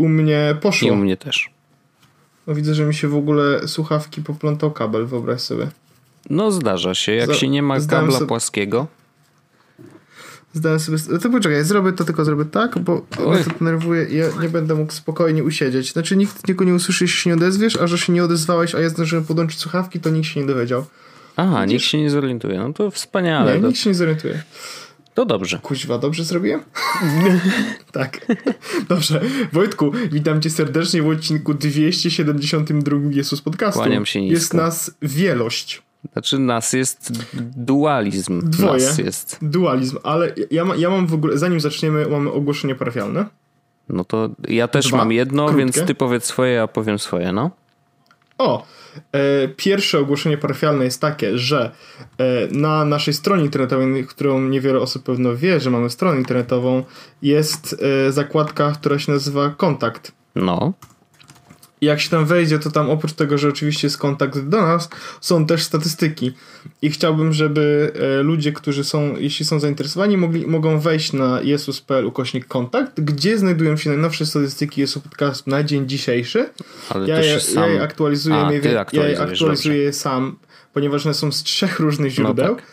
U mnie poszło. I u mnie też. No widzę, że mi się w ogóle słuchawki poplątał kabel, wyobraź sobie. No zdarza się, jak się nie ma kabla sobie... płaskiego. Zdałem sobie. To poczekaj, zrobię to tylko zrobię tak, bo Oj. mnie to denerwuje i ja nie będę mógł spokojnie usiedzieć. Znaczy nikt tylko nie usłyszy, jeśli się nie odezwiesz, a że się nie odezwałeś, a ja zdążyłem podłączyć słuchawki, to nikt się nie dowiedział. Aha, Widzisz? nikt się nie zorientuje. No to wspaniale. Nie, to... nikt się nie zorientuje. To dobrze. Kuźwa, dobrze zrobiłem? tak. Dobrze. Wojtku, witam cię serdecznie w odcinku 272 Jezus Podcastu. Kłaniam się nisko. Jest nas wielość. Znaczy nas jest dualizm. Dwoje. Nas jest. Dualizm, ale ja, ma, ja mam w ogóle, zanim zaczniemy, mamy ogłoszenie parafialne. No to ja też Dwa. mam jedno, Krótkie. więc ty powiedz swoje, a powiem swoje, no. O, pierwsze ogłoszenie parafialne jest takie, że e, na naszej stronie internetowej, którą niewiele osób pewno wie, że mamy stronę internetową, jest e, zakładka, która się nazywa Kontakt. No. I jak się tam wejdzie, to tam oprócz tego, że oczywiście jest kontakt do nas, są też statystyki. I chciałbym, żeby e, ludzie, którzy są, jeśli są zainteresowani, mogli, mogą wejść na jesus.pl ukośnik kontakt, gdzie znajdują się najnowsze statystyki Jesus Podcast na dzień dzisiejszy. Ale ja, je, sam... ja je aktualizuję, A, ja je aktualizuję sam, ponieważ one są z trzech różnych źródeł. No tak.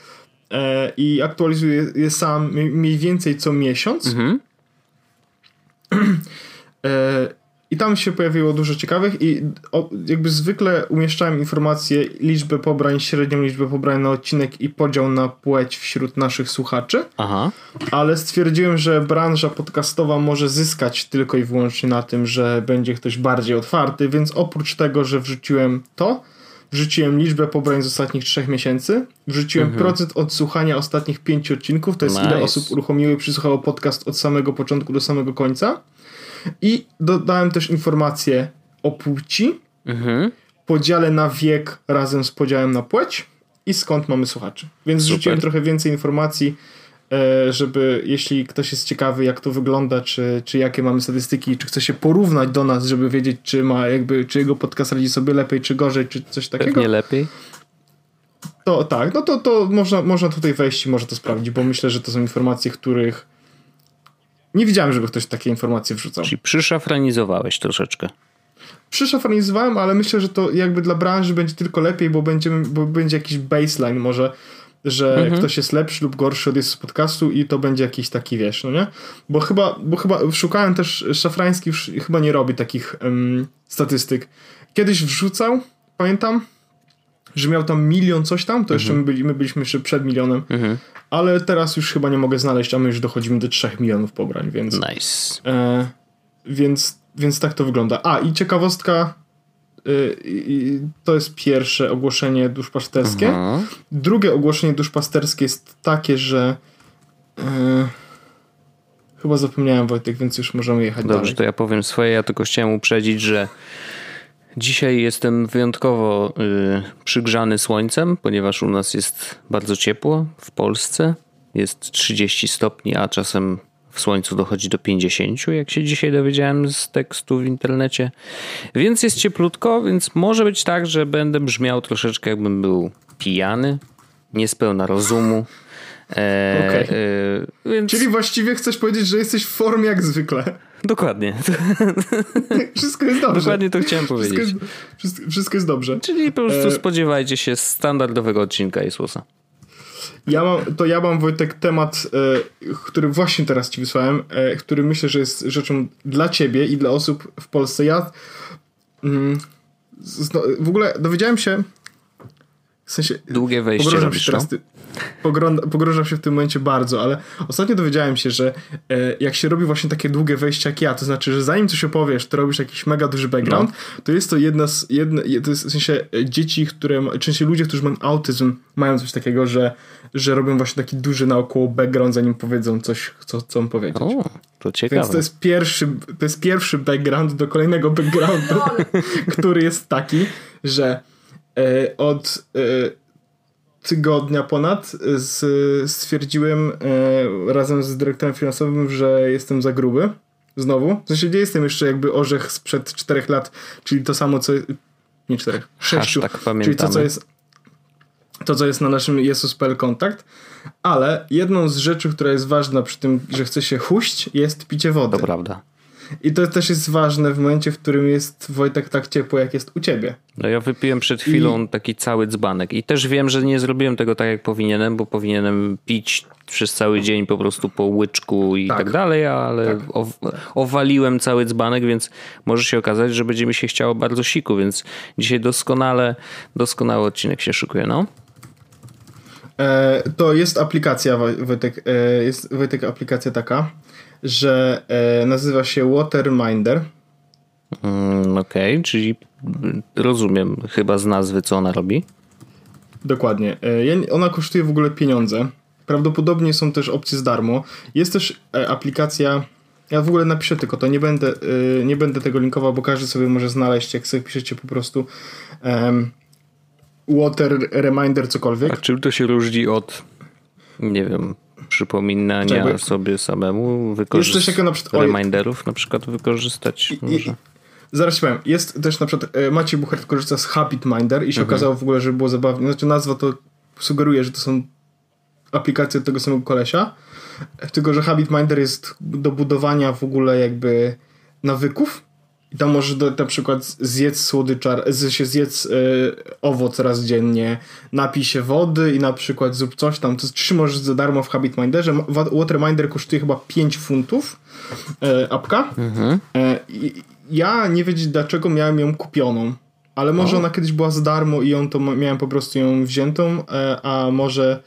e, I aktualizuję je sam mniej więcej co miesiąc. Mhm. e, i tam się pojawiło dużo ciekawych i o, jakby zwykle umieszczałem informacje, liczbę pobrań, średnią liczbę pobrań na odcinek i podział na płeć wśród naszych słuchaczy. Aha. Ale stwierdziłem, że branża podcastowa może zyskać tylko i wyłącznie na tym, że będzie ktoś bardziej otwarty, więc oprócz tego, że wrzuciłem to, wrzuciłem liczbę pobrań z ostatnich trzech miesięcy, wrzuciłem mhm. procent odsłuchania ostatnich pięciu odcinków, to jest nice. ile osób uruchomiły i przysłuchało podcast od samego początku do samego końca. I dodałem też informację o płci, mhm. podziale na wiek razem z podziałem na płeć i skąd mamy słuchaczy. Więc Super. rzuciłem trochę więcej informacji, e, żeby jeśli ktoś jest ciekawy, jak to wygląda, czy, czy jakie mamy statystyki, czy chce się porównać do nas, żeby wiedzieć, czy ma jakby, czy jego podcast radzi sobie lepiej, czy gorzej, czy coś takiego. Pewnie lepiej. To tak, no to, to można, można tutaj wejść i może to sprawdzić, bo myślę, że to są informacje, których nie widziałem, żeby ktoś takie informacje wrzucał. Czyli przyszafranizowałeś troszeczkę. Przyszafranizowałem, ale myślę, że to jakby dla branży będzie tylko lepiej, bo, będziemy, bo będzie jakiś baseline może, że mhm. ktoś jest lepszy lub gorszy od jest podcastu i to będzie jakiś taki, wiesz, no nie? Bo chyba, bo chyba szukałem też, Szafrański już chyba nie robi takich um, statystyk. Kiedyś wrzucał, pamiętam, że miał tam milion coś tam, to jeszcze mhm. my, byli, my byliśmy jeszcze przed milionem, mhm. ale teraz już chyba nie mogę znaleźć, a my już dochodzimy do 3 milionów pobrań, więc... Nice. E, więc, więc tak to wygląda. A, i ciekawostka, y, to jest pierwsze ogłoszenie duszpasterskie. Mhm. Drugie ogłoszenie duszpasterskie jest takie, że y, chyba zapomniałem Wojtek, więc już możemy jechać Dobrze, dalej. to ja powiem swoje. Ja tylko chciałem uprzedzić, że Dzisiaj jestem wyjątkowo y, przygrzany słońcem, ponieważ u nas jest bardzo ciepło w Polsce. Jest 30 stopni, a czasem w słońcu dochodzi do 50, jak się dzisiaj dowiedziałem z tekstu w internecie. Więc jest cieplutko, więc może być tak, że będę brzmiał troszeczkę jakbym był pijany, niespełna rozumu. E, okay. e, więc... Czyli właściwie chcesz powiedzieć, że jesteś w formie jak zwykle. Dokładnie. Wszystko jest dobrze. Dokładnie to chciałem powiedzieć. Wszystko jest, wszystko, wszystko jest dobrze. Czyli po prostu e... spodziewajcie się standardowego odcinka Jezusa. Ja mam, to ja mam Wojtek temat, e, który właśnie teraz ci wysłałem, e, który myślę, że jest rzeczą dla ciebie i dla osób w Polsce. Ja mm, z, no, w ogóle dowiedziałem się w sensie, Długie wejście robisz, się teraz, pogrążam się w tym momencie bardzo, ale ostatnio dowiedziałem się, że e, jak się robi właśnie takie długie wejście jak ja, to znaczy, że zanim coś opowiesz, to robisz jakiś mega duży background, no. to jest to jedna z, jedna, to jest w sensie e, dzieci, które, czy ludzie, którzy mają autyzm, mają coś takiego, że, że robią właśnie taki duży naokoło background, zanim powiedzą coś, co chcą powiedzieć. O, to ciekawe. Więc to jest pierwszy, to jest pierwszy background do kolejnego backgroundu, który jest taki, że od e, tygodnia ponad z, stwierdziłem e, razem z dyrektorem finansowym, że jestem za gruby. Znowu. W sensie nie jestem jeszcze jakby orzech sprzed czterech lat, czyli to samo co... Nie czterech, sześciu. Tak czyli to, co jest to, co jest na naszym Jesus.pl kontakt, ale jedną z rzeczy, która jest ważna przy tym, że chce się huść, jest picie wody. To prawda. I to też jest ważne w momencie, w którym jest Wojtek tak ciepło, jak jest u ciebie. No ja wypiłem przed chwilą I... taki cały dzbanek i też wiem, że nie zrobiłem tego tak, jak powinienem, bo powinienem pić przez cały dzień po prostu po łyczku i tak, tak dalej, ale tak. owaliłem cały dzbanek, więc może się okazać, że będzie mi się chciało bardzo siku, więc dzisiaj doskonale, doskonały odcinek się szykuje, no. E, to jest aplikacja, Wojtek, e, jest Wojtek aplikacja taka, że e, nazywa się Waterminder. Mm, Okej, okay, czyli rozumiem chyba z nazwy, co ona robi. Dokładnie. E, ona kosztuje w ogóle pieniądze. Prawdopodobnie są też opcje z darmo. Jest też e, aplikacja. Ja w ogóle napiszę tylko to, nie będę, e, nie będę tego linkował, bo każdy sobie może znaleźć, jak sobie piszecie po prostu um, Water Reminder cokolwiek. A czym to się różni od, nie wiem, przypominania Czekaj, sobie samemu, wykorzystać na przykład, reminderów na przykład wykorzystać i, może. I, zaraz ci powiem, jest też na przykład e, Maciej Buchert korzysta z Habit Minder i się mhm. okazało w ogóle, że było zabawnie, znaczy nazwa to sugeruje, że to są aplikacje tego samego kolesia, tylko że Habit Minder jest do budowania w ogóle jakby nawyków i tam możesz do, na przykład zjedz słodyczar, się zjedz y, owoc raz dziennie, napij się wody i na przykład zrób coś tam. To trzy możesz za darmo w Habit Minderze. Waterminder kosztuje chyba 5 funtów y, apka. Mhm. Y, ja nie wiedzieć dlaczego miałem ją kupioną. Ale może o. ona kiedyś była za darmo i ją to miałem po prostu ją wziętą, a może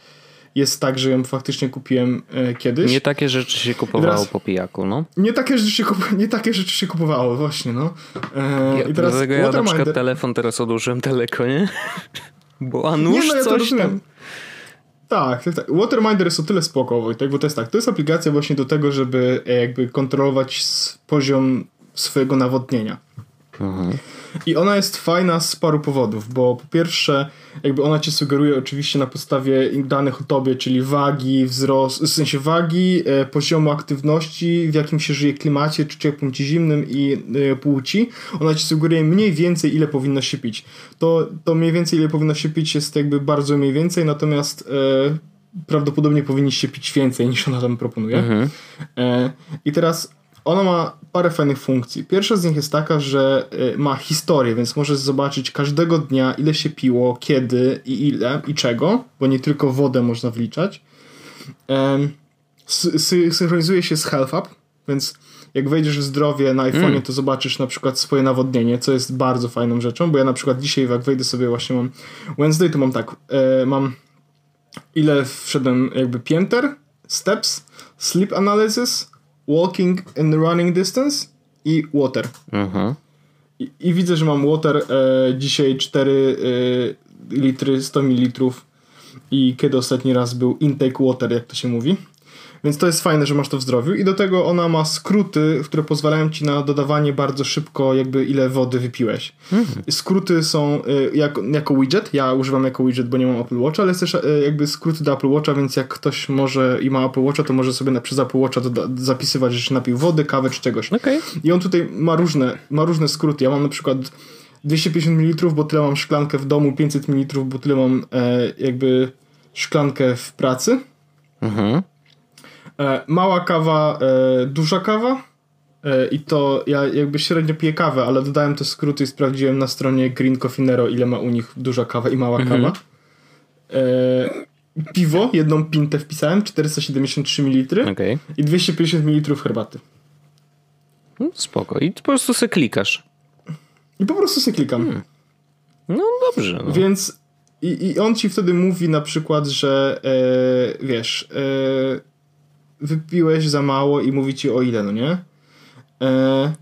jest tak, że ją faktycznie kupiłem e, kiedyś. Nie takie rzeczy się kupowało teraz, po pijaku, no. Nie takie rzeczy się, kup, nie takie rzeczy się kupowało, właśnie, no. E, ja, i teraz dlatego ja na przykład telefon teraz odłożyłem daleko, nie? Bo a nóż nie, no, ja coś tam... Tak, tak, tak. Waterminder jest o tyle spoko, Wojtek, bo to jest tak, to jest aplikacja właśnie do tego, żeby e, jakby kontrolować poziom swojego nawodnienia. Mhm. I ona jest fajna z paru powodów, bo po pierwsze, jakby ona ci sugeruje oczywiście na podstawie danych o tobie, czyli wagi, wzrost, w sensie wagi, e, poziomu aktywności, w jakim się żyje klimacie, czy ciepłym, czy zimnym i e, płci. Ona ci sugeruje mniej więcej, ile powinno się pić. To, to mniej więcej, ile powinno się pić jest jakby bardzo mniej więcej, natomiast e, prawdopodobnie powinniście pić więcej niż ona tam proponuje. Mhm. E, I teraz ona ma parę fajnych funkcji. Pierwsza z nich jest taka, że y, ma historię, więc możesz zobaczyć każdego dnia, ile się piło, kiedy i ile i czego, bo nie tylko wodę można wliczać. Synchronizuje się z Health Up, więc jak wejdziesz w zdrowie na iPhone'ie, mm. to zobaczysz na przykład swoje nawodnienie, co jest bardzo fajną rzeczą, bo ja na przykład dzisiaj, jak wejdę sobie właśnie mam Wednesday, to mam tak, e, mam ile wszedłem jakby pięter, steps, sleep analysis, walking and running distance i water. Mhm. I, I, widzę, że mam water e, dzisiaj 4 e, litry, 100 ml i kiedy ostatni raz był intake water, jak to się mówi. Więc to jest fajne, że masz to w zdrowiu i do tego ona ma skróty, które pozwalają ci na dodawanie bardzo szybko jakby ile wody wypiłeś. Mhm. Skróty są y, jako, jako widget, ja używam jako widget, bo nie mam Apple Watcha, ale jest też y, jakby skróty do Apple Watcha, więc jak ktoś może i ma Apple Watcha, to może sobie na, przez Apple Watcha doda- zapisywać, że się napił wody, kawę czy czegoś. Okay. I on tutaj ma różne, ma różne skróty. Ja mam na przykład 250 ml, bo tyle mam szklankę w domu, 500 ml, bo tyle mam e, jakby szklankę w pracy. Mhm. E, mała kawa, e, duża kawa. E, I to ja jakby średnio piję kawę, ale dodałem te skróty i sprawdziłem na stronie Green Cofinero, ile ma u nich duża kawa i mała mhm. kawa. piwo, jedną pintę wpisałem, 473 ml okay. i 250 ml herbaty. No, spoko. I po prostu se klikasz. I po prostu se klikam. Hmm. No dobrze. No. Więc i, i on ci wtedy mówi na przykład, że e, wiesz, e, wypiłeś za mało i mówi ci o ile, no nie? E,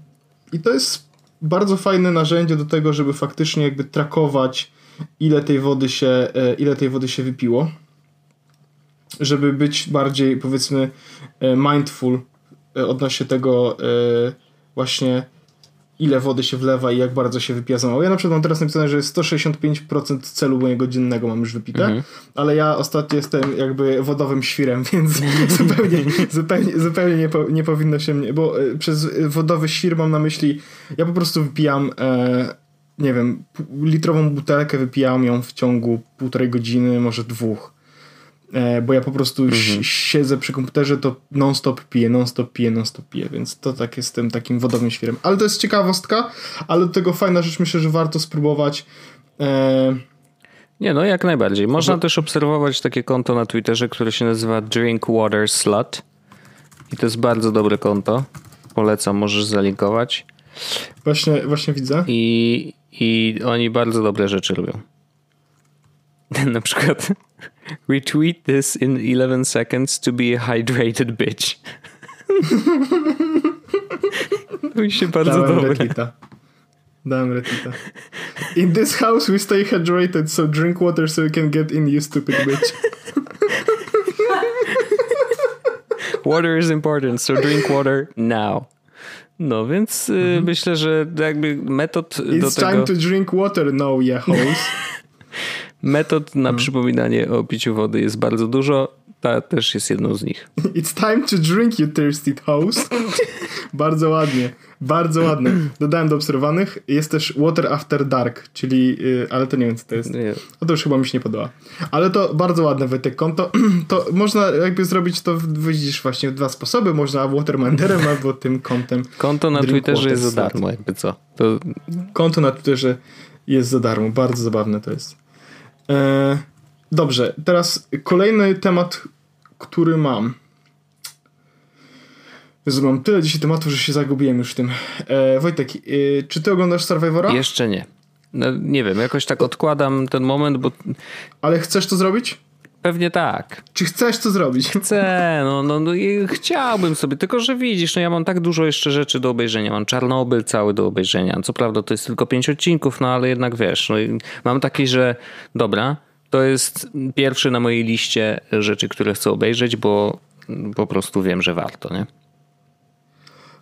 I to jest bardzo fajne narzędzie do tego, żeby faktycznie jakby trakować ile tej wody się, e, ile tej wody się wypiło. Żeby być bardziej powiedzmy e, mindful e, odnośnie tego e, właśnie ile wody się wlewa i jak bardzo się wypija za mało. Ja na przykład mam teraz napisane, że jest 165% celu mojego dziennego mam już wypite, mhm. ale ja ostatnio jestem jakby wodowym świrem, więc zupełnie, zupełnie, zupełnie nie, po, nie powinno się mnie, bo e, przez wodowy świr mam na myśli, ja po prostu wypijam e, nie wiem, litrową butelkę wypijam ją w ciągu półtorej godziny, może dwóch. E, bo ja po prostu mhm. siedzę przy komputerze, to non-stop piję, non-stop piję, non-stop piję, więc to tak jestem takim wodowym świerem. Ale to jest ciekawostka, ale do tego fajna rzecz, myślę, że warto spróbować. E... Nie, no jak najbardziej. Można też obserwować takie konto na Twitterze, które się nazywa Drink Water Slut. I to jest bardzo dobre konto. Polecam, możesz zalinkować. Właśnie, właśnie widzę. I, I oni bardzo dobre rzeczy robią. Na przykład retweet this in 11 seconds to be a hydrated bitch. mi się bardzo Dałem dobre. Retweeta. Dałem retweeta. In this house we stay hydrated, so drink water so you can get in, you stupid bitch. water is important, so drink water now. No więc y, mhm. myślę, że jakby metod It's do tego... time to drink water now, yeah, Metod na hmm. przypominanie o piciu wody jest bardzo dużo. Ta też jest jedną z nich. It's time to drink, you thirsty host. bardzo ładnie. Bardzo ładne. Dodałem do obserwowanych. Jest też Water After Dark, czyli, yy, ale to nie wiem co to jest. Nie. No to już chyba mi się nie podoba. Ale to bardzo ładne Wojtek konto. To można jakby zrobić to, widzisz właśnie w dwa sposoby. Można Watermanderem albo tym kontem. Konto na Twitterze jest za darmo, jakby co. To... Konto na Twitterze jest za darmo. Bardzo zabawne to jest. E, dobrze, teraz kolejny temat, który mam. Jezu, mam tyle dzisiaj tematów, że się zagubiłem już w tym. E, Wojtek, e, czy ty oglądasz Survivora? Jeszcze nie. No, nie wiem, jakoś tak odkładam ten moment, bo... Ale chcesz to zrobić? Pewnie tak. Czy chcesz to zrobić? Chcę, no, no, no i chciałbym sobie, tylko że widzisz, no ja mam tak dużo jeszcze rzeczy do obejrzenia. Mam Czarnobyl cały do obejrzenia. Co prawda to jest tylko pięć odcinków, no ale jednak wiesz, no mam takie, że dobra, to jest pierwszy na mojej liście rzeczy, które chcę obejrzeć, bo po prostu wiem, że warto, nie?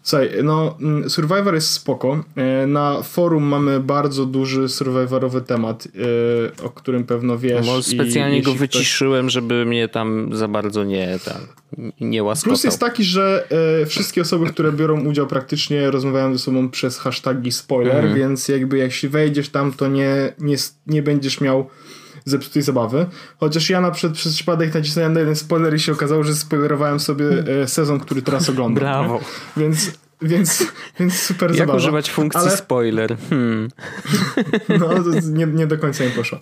Słuchaj, no mm, Survivor jest spoko. E, na forum mamy bardzo duży survivorowy temat, e, o którym pewno wiesz. No, specjalnie go wyciszyłem, ktoś... żeby mnie tam za bardzo nie, tam, nie łaskotał. Plus jest taki, że e, wszystkie osoby, które biorą udział praktycznie rozmawiają ze sobą przez hashtagi spoiler, mhm. więc jakby jeśli wejdziesz tam, to nie, nie, nie będziesz miał zepsutej zabawy. Chociaż ja na przykład przez przypadek nacisnąłem na jeden spoiler i się okazało, że spoilerowałem sobie e, sezon, który teraz oglądam. Brawo. Nie? Więc więc, więc super Jak zabawa. Jak używać funkcji ale... spoiler? Hmm. No, nie, nie do końca mi poszło.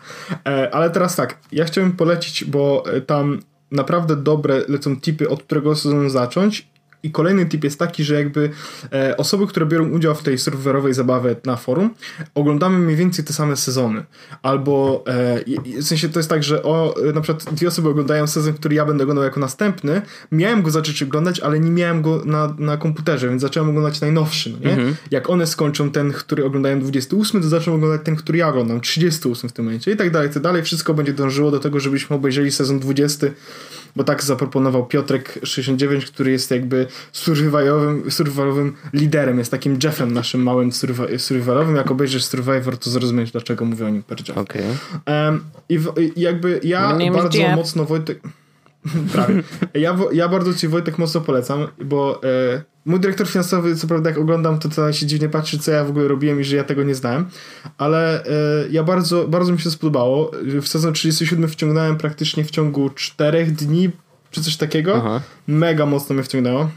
E, ale teraz tak, ja chciałbym polecić, bo e, tam naprawdę dobre lecą tipy, od którego sezonu zacząć i kolejny tip jest taki, że jakby e, osoby, które biorą udział w tej serwerowej zabawie na forum, oglądamy mniej więcej te same sezony. Albo e, w sensie to jest tak, że o, na przykład dwie osoby oglądają sezon, który ja będę oglądał jako następny. Miałem go zacząć oglądać, ale nie miałem go na, na komputerze, więc zacząłem oglądać najnowszy. No nie? Mhm. Jak one skończą ten, który oglądają 28, to zaczną oglądać ten, który ja oglądam, 38 w tym momencie i tak dalej, tak dalej. Wszystko będzie dążyło do tego, żebyśmy obejrzeli sezon 20 bo tak zaproponował Piotrek 69, który jest jakby survivalowym, survivalowym liderem, jest takim Jeffem naszym małym survivalowym. Jak obejrzysz Survivor, to zrozumiesz, dlaczego mówię o nim per Jeff. Okay. Um, I w, jakby ja bardzo mocno Wojtek... Prawie. Ja, ja bardzo ci Wojtek mocno polecam, bo e, mój dyrektor finansowy, co prawda jak oglądam, to, to się dziwnie patrzy, co ja w ogóle robiłem i że ja tego nie znałem, ale e, ja bardzo, bardzo mi się spodobało. W sezon 37 wciągnąłem praktycznie w ciągu 4 dni, czy coś takiego. Aha. Mega mocno mnie wciągnęło.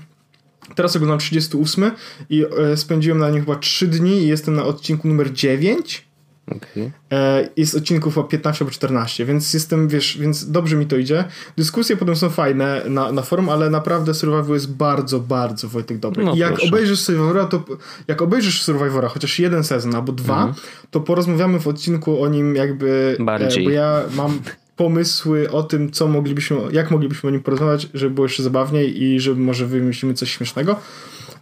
Teraz oglądam 38 i e, spędziłem na nim chyba 3 dni i jestem na odcinku numer 9 Okay. E, jest odcinków o 15 albo 14, więc jestem, wiesz, więc dobrze mi to idzie. Dyskusje potem są fajne na, na forum, ale naprawdę Survivor jest bardzo, bardzo Wojtek dobry. No, I jak proszę. obejrzysz Survivora, to jak obejrzysz Survivora, chociaż jeden sezon albo dwa, mm. to porozmawiamy w odcinku o nim jakby, Bardziej. E, bo ja mam pomysły o tym, co moglibyśmy, jak moglibyśmy o nim porozmawiać, żeby było jeszcze zabawniej i żeby może wymyślimy coś śmiesznego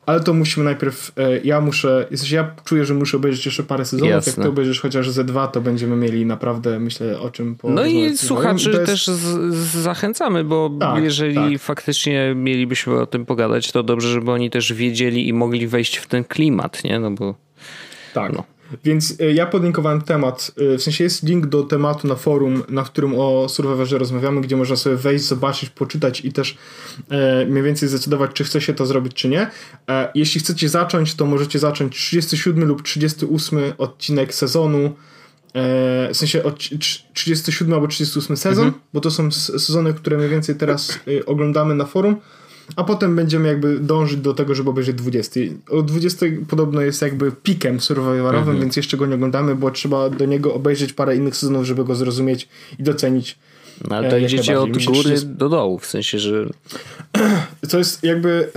ale to musimy najpierw, e, ja muszę, ja czuję, że muszę obejrzeć jeszcze parę sezonów, Jasne. jak to obejrzysz chociaż ze dwa, to będziemy mieli naprawdę, myślę, o czym po No i słuchaczy jest... też z, zachęcamy, bo tak, jeżeli tak. faktycznie mielibyśmy o tym pogadać, to dobrze, żeby oni też wiedzieli i mogli wejść w ten klimat, nie? No bo... Tak. No. Więc e, ja podlinkowałem temat, e, w sensie jest link do tematu na forum, na którym o Survivorze rozmawiamy, gdzie można sobie wejść, zobaczyć, poczytać i też e, mniej więcej zdecydować, czy chce się to zrobić, czy nie. E, jeśli chcecie zacząć, to możecie zacząć 37 lub 38 odcinek sezonu E, w sensie od 37 albo 38 sezon, mhm. bo to są sezony, które mniej więcej teraz y, oglądamy na forum, a potem będziemy jakby dążyć do tego, żeby obejrzeć 20. O 20 podobno jest jakby pikiem survivalowym, mhm. więc jeszcze go nie oglądamy, bo trzeba do niego obejrzeć parę innych sezonów, żeby go zrozumieć i docenić. No ale to e, idziecie od góry jest... do dołu, w sensie, że... Co jest jakby...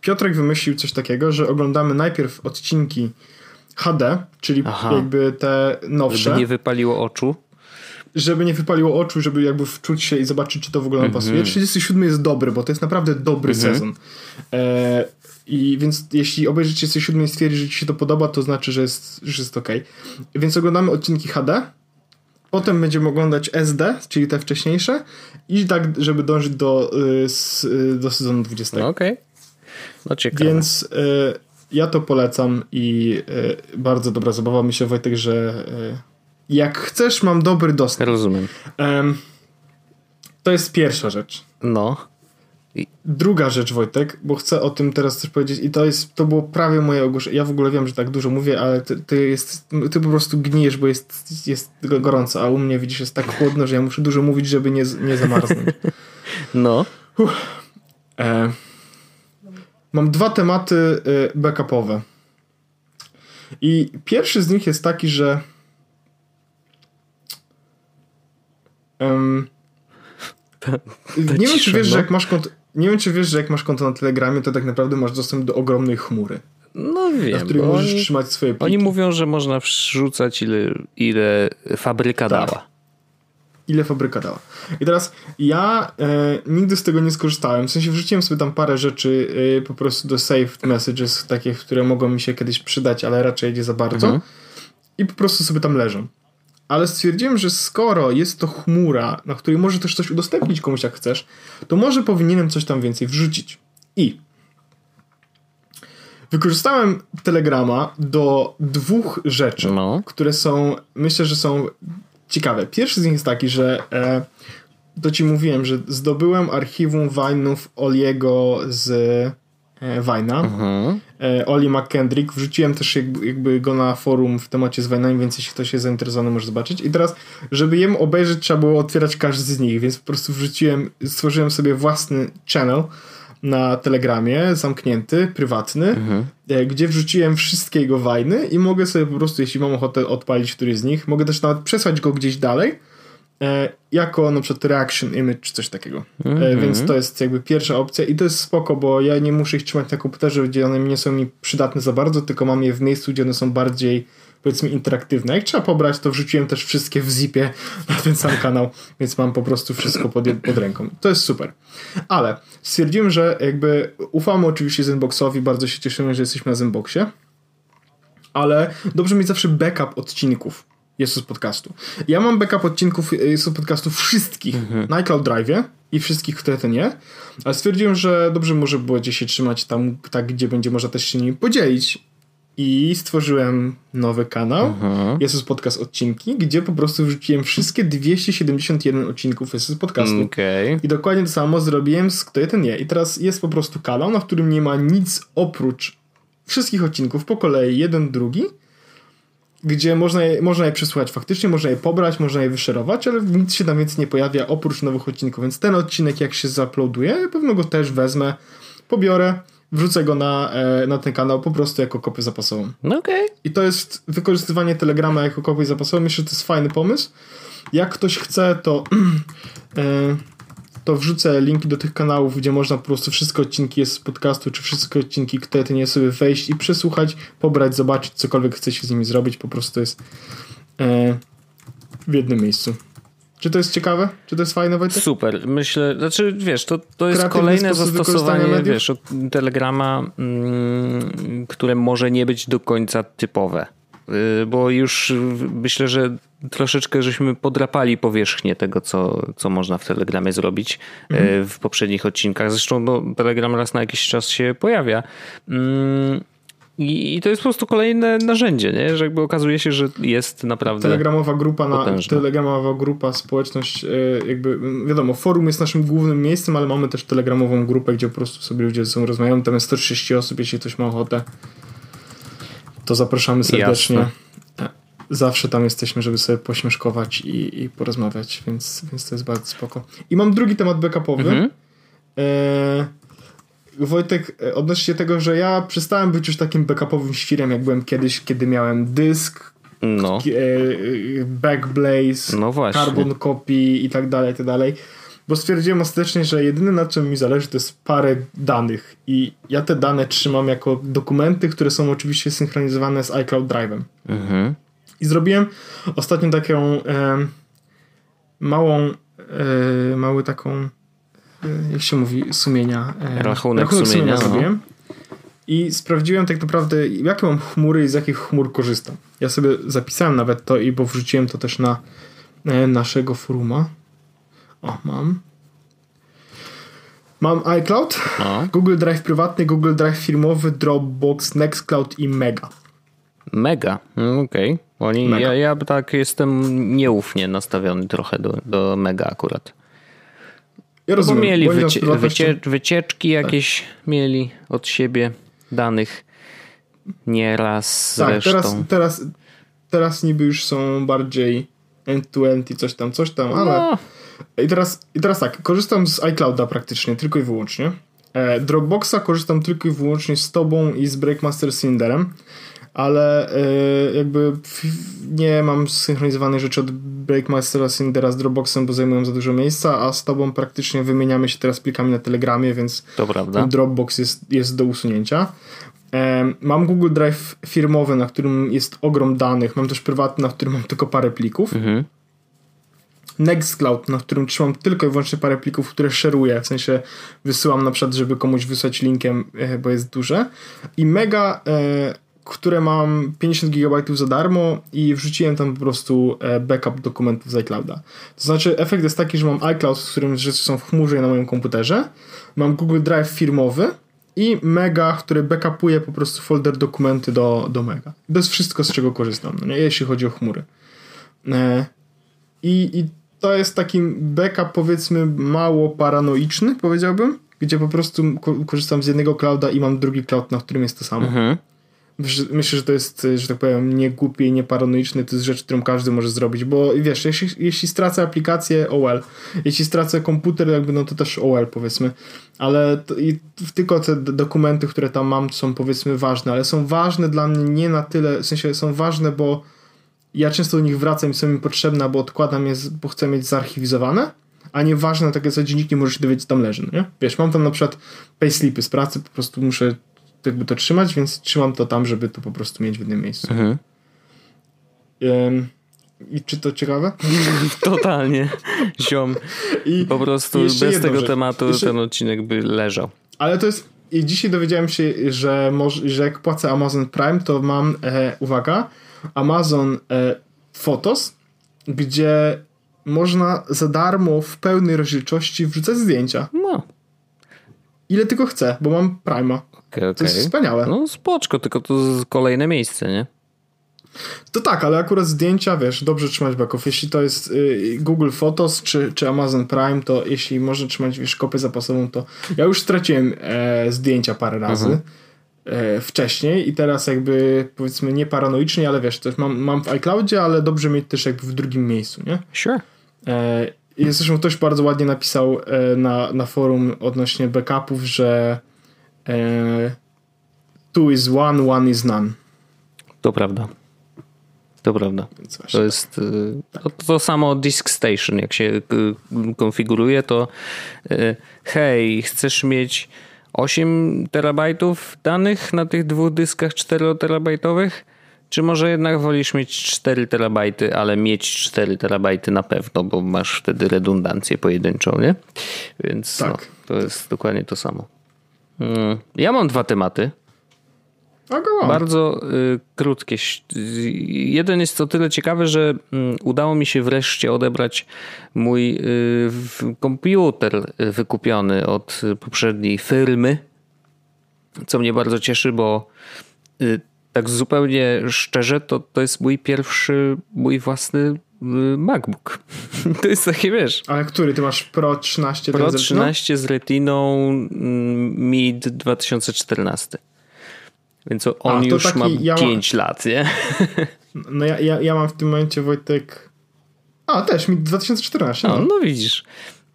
Piotrek wymyślił coś takiego, że oglądamy najpierw odcinki HD, czyli Aha. jakby te nowsze. Żeby nie wypaliło oczu. Żeby nie wypaliło oczu, żeby jakby wczuć się i zobaczyć, czy to w ogóle nam pasuje. 37 mhm. jest dobry, bo to jest naprawdę dobry mhm. sezon. E, I więc jeśli obejrzycie 37 i stwierdzi, że ci się to podoba, to znaczy, że jest, że jest ok. Więc oglądamy odcinki HD, Potem będziemy oglądać SD, czyli te wcześniejsze i tak, żeby dążyć do, y, y, do sezonu 20. No okej. Okay. No ciekawe. Więc y, ja to polecam i y, bardzo dobra zabawa. Myślę, Wojtek, że y, jak chcesz, mam dobry dostęp. Rozumiem. to jest pierwsza rzecz. No. I... Druga rzecz, Wojtek, bo chcę o tym teraz coś powiedzieć i to jest, to było prawie moje ogłoszenie. Ja w ogóle wiem, że tak dużo mówię, ale ty, ty, jest, ty po prostu gnijesz, bo jest, jest gorąco, a u mnie widzisz, jest tak chłodno, że ja muszę dużo mówić, żeby nie, nie zamarznąć. No. E, mam dwa tematy y, backupowe. I pierwszy z nich jest taki, że um, nie wiem, czy wiesz, no. że jak masz konto, nie wiem, czy wiesz, że jak masz konto na Telegramie, to tak naprawdę masz dostęp do ogromnej chmury. No wiem. Na której możesz oni, trzymać swoje pliki. Oni mówią, że można wrzucać ile, ile fabryka tak. dała ile fabryka dała. I teraz ja e, nigdy z tego nie skorzystałem. W sensie wrzuciłem sobie tam parę rzeczy e, po prostu do saved messages, takie, które mogą mi się kiedyś przydać, ale raczej nie za bardzo. Mhm. I po prostu sobie tam leżą. Ale stwierdziłem, że skoro jest to chmura, na której może też coś udostępnić komuś jak chcesz, to może powinienem coś tam więcej wrzucić. I wykorzystałem Telegrama do dwóch rzeczy, no. które są, myślę, że są ciekawe. Pierwszy z nich jest taki, że e, to ci mówiłem, że zdobyłem archiwum Wine'ów Oliego z e, Vine'a. Mhm. E, Oli McKendrick. Wrzuciłem też jakby, jakby, go na forum w temacie z Vine'ami, więc jeśli ktoś jest zainteresowany, może zobaczyć. I teraz, żeby jemu obejrzeć, trzeba było otwierać każdy z nich, więc po prostu wrzuciłem, stworzyłem sobie własny channel na Telegramie, zamknięty, prywatny, mhm. E, gdzie wrzuciłem wszystkie jego wajny i mogę sobie po prostu, jeśli mam ochotę odpalić któryś z nich, mogę też nawet przesłać go gdzieś dalej, jako na przykład reaction image czy coś takiego. E, mhm. Więc to jest jakby pierwsza opcja i to jest spoko, bo ja nie muszę ich trzymać na komputerze, gdzie one nie są mi przydatne za bardzo, tylko mam je w miejscu, gdzie one są bardziej powiedzmy interaktywne. Jak trzeba pobrać, to wrzuciłem też wszystkie w zipie na ten sam kanał, więc mam po prostu wszystko pod, pod ręką. To jest super. Ale stwierdziłem, że jakby ufamy oczywiście Zenboxowi, bardzo się cieszymy, że jesteśmy na Zenboxie, ale dobrze mieć zawsze backup odcinków Jesus Podcastu. Ja mam backup odcinków Jesus Podcastu wszystkich mhm. na iCloud Drive i wszystkich, które to nie, ale stwierdziłem, że dobrze może było gdzieś się trzymać tam, tak, gdzie będzie można też się nimi podzielić i stworzyłem nowy kanał. Mhm. Jest podcast odcinki, gdzie po prostu wrzuciłem wszystkie 271 odcinków jest podcastu. Okay. I dokładnie to samo zrobiłem z Kto jeden nie. I teraz jest po prostu kanał, na którym nie ma nic oprócz wszystkich odcinków po kolei, jeden, drugi, gdzie można je, można je przesłuchać faktycznie, można je pobrać, można je wyszerować, ale nic się tam więcej nie pojawia oprócz nowych odcinków. Więc ten odcinek, jak się zauploaduje, pewno go też wezmę, pobiorę wrzucę go na, e, na ten kanał po prostu jako kopię zapasową. No okej. Okay. I to jest wykorzystywanie Telegrama jako kopię zapasową. Myślę, że to jest fajny pomysł. Jak ktoś chce, to e, to wrzucę linki do tych kanałów, gdzie można po prostu wszystkie odcinki jest z podcastu, czy wszystkie odcinki, które nie sobie wejść i przesłuchać, pobrać, zobaczyć, cokolwiek chcecie z nimi zrobić, po prostu jest e, w jednym miejscu. Czy to jest ciekawe? Czy to jest fajne, Wojtek? Super. Myślę, znaczy wiesz, to, to jest kolejne zastosowanie wiesz, od Telegrama, mm, które może nie być do końca typowe. Y, bo już myślę, że troszeczkę żeśmy podrapali powierzchnię tego, co, co można w Telegramie zrobić y, mhm. w poprzednich odcinkach. Zresztą no, Telegram raz na jakiś czas się pojawia. Mm, i, to jest po prostu kolejne narzędzie, nie? że jakby okazuje się, że jest naprawdę. Telegramowa grupa, na, telegramowa grupa, społeczność, e, jakby wiadomo, forum jest naszym głównym miejscem, ale mamy też telegramową grupę, gdzie po prostu sobie ludzie ze sobą rozmawiają. Tam jest 130 osób, jeśli ktoś ma ochotę, to zapraszamy serdecznie. Jasne. Zawsze tam jesteśmy, żeby sobie pośmieszkować i, i porozmawiać, więc, więc to jest bardzo spoko. I mam drugi temat backupowy. Mhm. E, Wojtek, e, odnośnie tego, że ja przestałem być już takim backupowym świrem, jak byłem kiedyś, kiedy miałem dysk, no. E, backblaze, no carbon copy i tak dalej, i tak dalej. Bo stwierdziłem ostatecznie, że jedyne na czym mi zależy to jest parę danych i ja te dane trzymam jako dokumenty, które są oczywiście synchronizowane z iCloud Drive'em. Mhm. I zrobiłem ostatnio taką e, małą, e, mały taką, e, jak się mówi, sumienia. E, rachunek, rachunek sumienia, sumienia no. zrobiłem. I sprawdziłem tak naprawdę, jakie mam chmury i z jakich chmur korzystam. Ja sobie zapisałem nawet to i bo wrzuciłem to też na e, naszego foruma. O, mam. Mam iCloud, no. Google Drive prywatny, Google Drive firmowy, Dropbox, Nextcloud i Mega. Mega, mm, okej. Okay. Ja, ja tak jestem nieufnie nastawiony trochę do, do Mega akurat. Ja rozumiem. Bo mieli wycie, wycie, wycieczki jakieś tak. mieli od siebie danych nieraz tak, zresztą. Teraz, teraz, teraz niby już są bardziej end-to-end i coś tam, coś tam, ale... No. I, teraz, I teraz tak, korzystam z iClouda praktycznie, tylko i wyłącznie. E, Dropboxa korzystam tylko i wyłącznie z tobą i z Breakmaster Cinderem ale y, jakby nie mam synchronizowanej rzeczy od Breakmastera Cindera z Dropboxem, bo zajmują za dużo miejsca, a z tobą praktycznie wymieniamy się teraz plikami na Telegramie, więc Dropbox jest, jest do usunięcia. Mam Google Drive firmowy, na którym jest ogrom danych. Mam też prywatny, na którym mam tylko parę plików. Mhm. Nextcloud, na którym trzymam tylko i wyłącznie parę plików, które szeruję, w sensie wysyłam na przykład, żeby komuś wysłać linkiem, e, bo jest duże. I Mega e, które mam 50 GB za darmo i wrzuciłem tam po prostu e, backup dokumentów z iClouda. To znaczy efekt jest taki, że mam iCloud, w którym rzeczy są w chmurze na moim komputerze, mam Google Drive firmowy i Mega, który backupuje po prostu folder dokumenty do, do Mega. Jest wszystko, z czego korzystam, no nie? jeśli chodzi o chmury. E, I, I to jest taki backup powiedzmy mało paranoiczny, powiedziałbym, gdzie po prostu korzystam z jednego clouda i mam drugi cloud, na którym jest to samo. Mhm. Myślę, że to jest, że tak powiem, nie głupie i nie paranoiczne, to jest rzecz, którą każdy może zrobić, bo wiesz, jeśli, jeśli stracę aplikację, OL. Jeśli stracę komputer, jakby no to też OL powiedzmy. Ale to, i tylko te dokumenty, które tam mam są powiedzmy ważne, ale są ważne dla mnie nie na tyle, w sensie są ważne, bo ja często do nich wracam i są mi potrzebne, bo odkładam je, bo chcę mieć zarchiwizowane, a nie ważne takie co dziennik nie możesz się dowiedzieć, co tam leży, no nie? Wiesz, mam tam na przykład payslipy z pracy, po prostu muszę jakby to trzymać, więc trzymam to tam, żeby to po prostu mieć w jednym miejscu. Mhm. Um, I czy to ciekawe? Totalnie. Ziom. I po prostu bez tego rzecz. tematu jeszcze... ten odcinek by leżał. Ale to jest. I dzisiaj dowiedziałem się, że, może, że jak płacę Amazon Prime, to mam, e, uwaga, Amazon e, Photos, gdzie można za darmo w pełnej rozdzielczości wrzucać zdjęcia. No. Ile tylko chcę, bo mam Prima. Okay. To jest wspaniałe. No spoczko, tylko to kolejne miejsce, nie? To tak, ale akurat zdjęcia, wiesz, dobrze trzymać backup. Jeśli to jest y, Google Photos czy, czy Amazon Prime, to jeśli można trzymać, wiesz, kopię zapasową, to ja już straciłem e, zdjęcia parę razy mhm. e, wcześniej i teraz jakby powiedzmy nie paranoicznie, ale wiesz, też mam, mam w iCloudzie, ale dobrze mieć też jakby w drugim miejscu, nie? Sure. E, i zresztą ktoś bardzo ładnie napisał e, na, na forum odnośnie backupów, że two is one, one is none. To prawda. To prawda. To jest tak. to, to, samo Disk Station, jak się y, konfiguruje, to hej, chcesz mieć 8 terabajtów danych na tych dwóch dyskach 4 terabajtowych? Czy może jednak wolisz mieć 4 terabajty, ale mieć 4 terabajty na pewno, bo masz wtedy redundancję pojedynczą, nie? Więc tak. no, to jest dokładnie to samo. Mm, ja mam dwa tematy. Bardzo y, krótkie. Jeden jest o tyle ciekawy, że y, udało mi się wreszcie odebrać mój y, komputer wykupiony od poprzedniej firmy, co mnie bardzo cieszy, bo y, tak zupełnie szczerze, to, to jest mój pierwszy, mój własny Y, MacBook. To jest takie, wiesz... Ale który? Ty masz Pro 13? Pro 13 z Retiną mm, Mid 2014. Więc on A, już taki, ma ja 5 ma... lat, nie? No ja, ja, ja mam w tym momencie, Wojtek... A, też, mi 2014. No, no, no widzisz.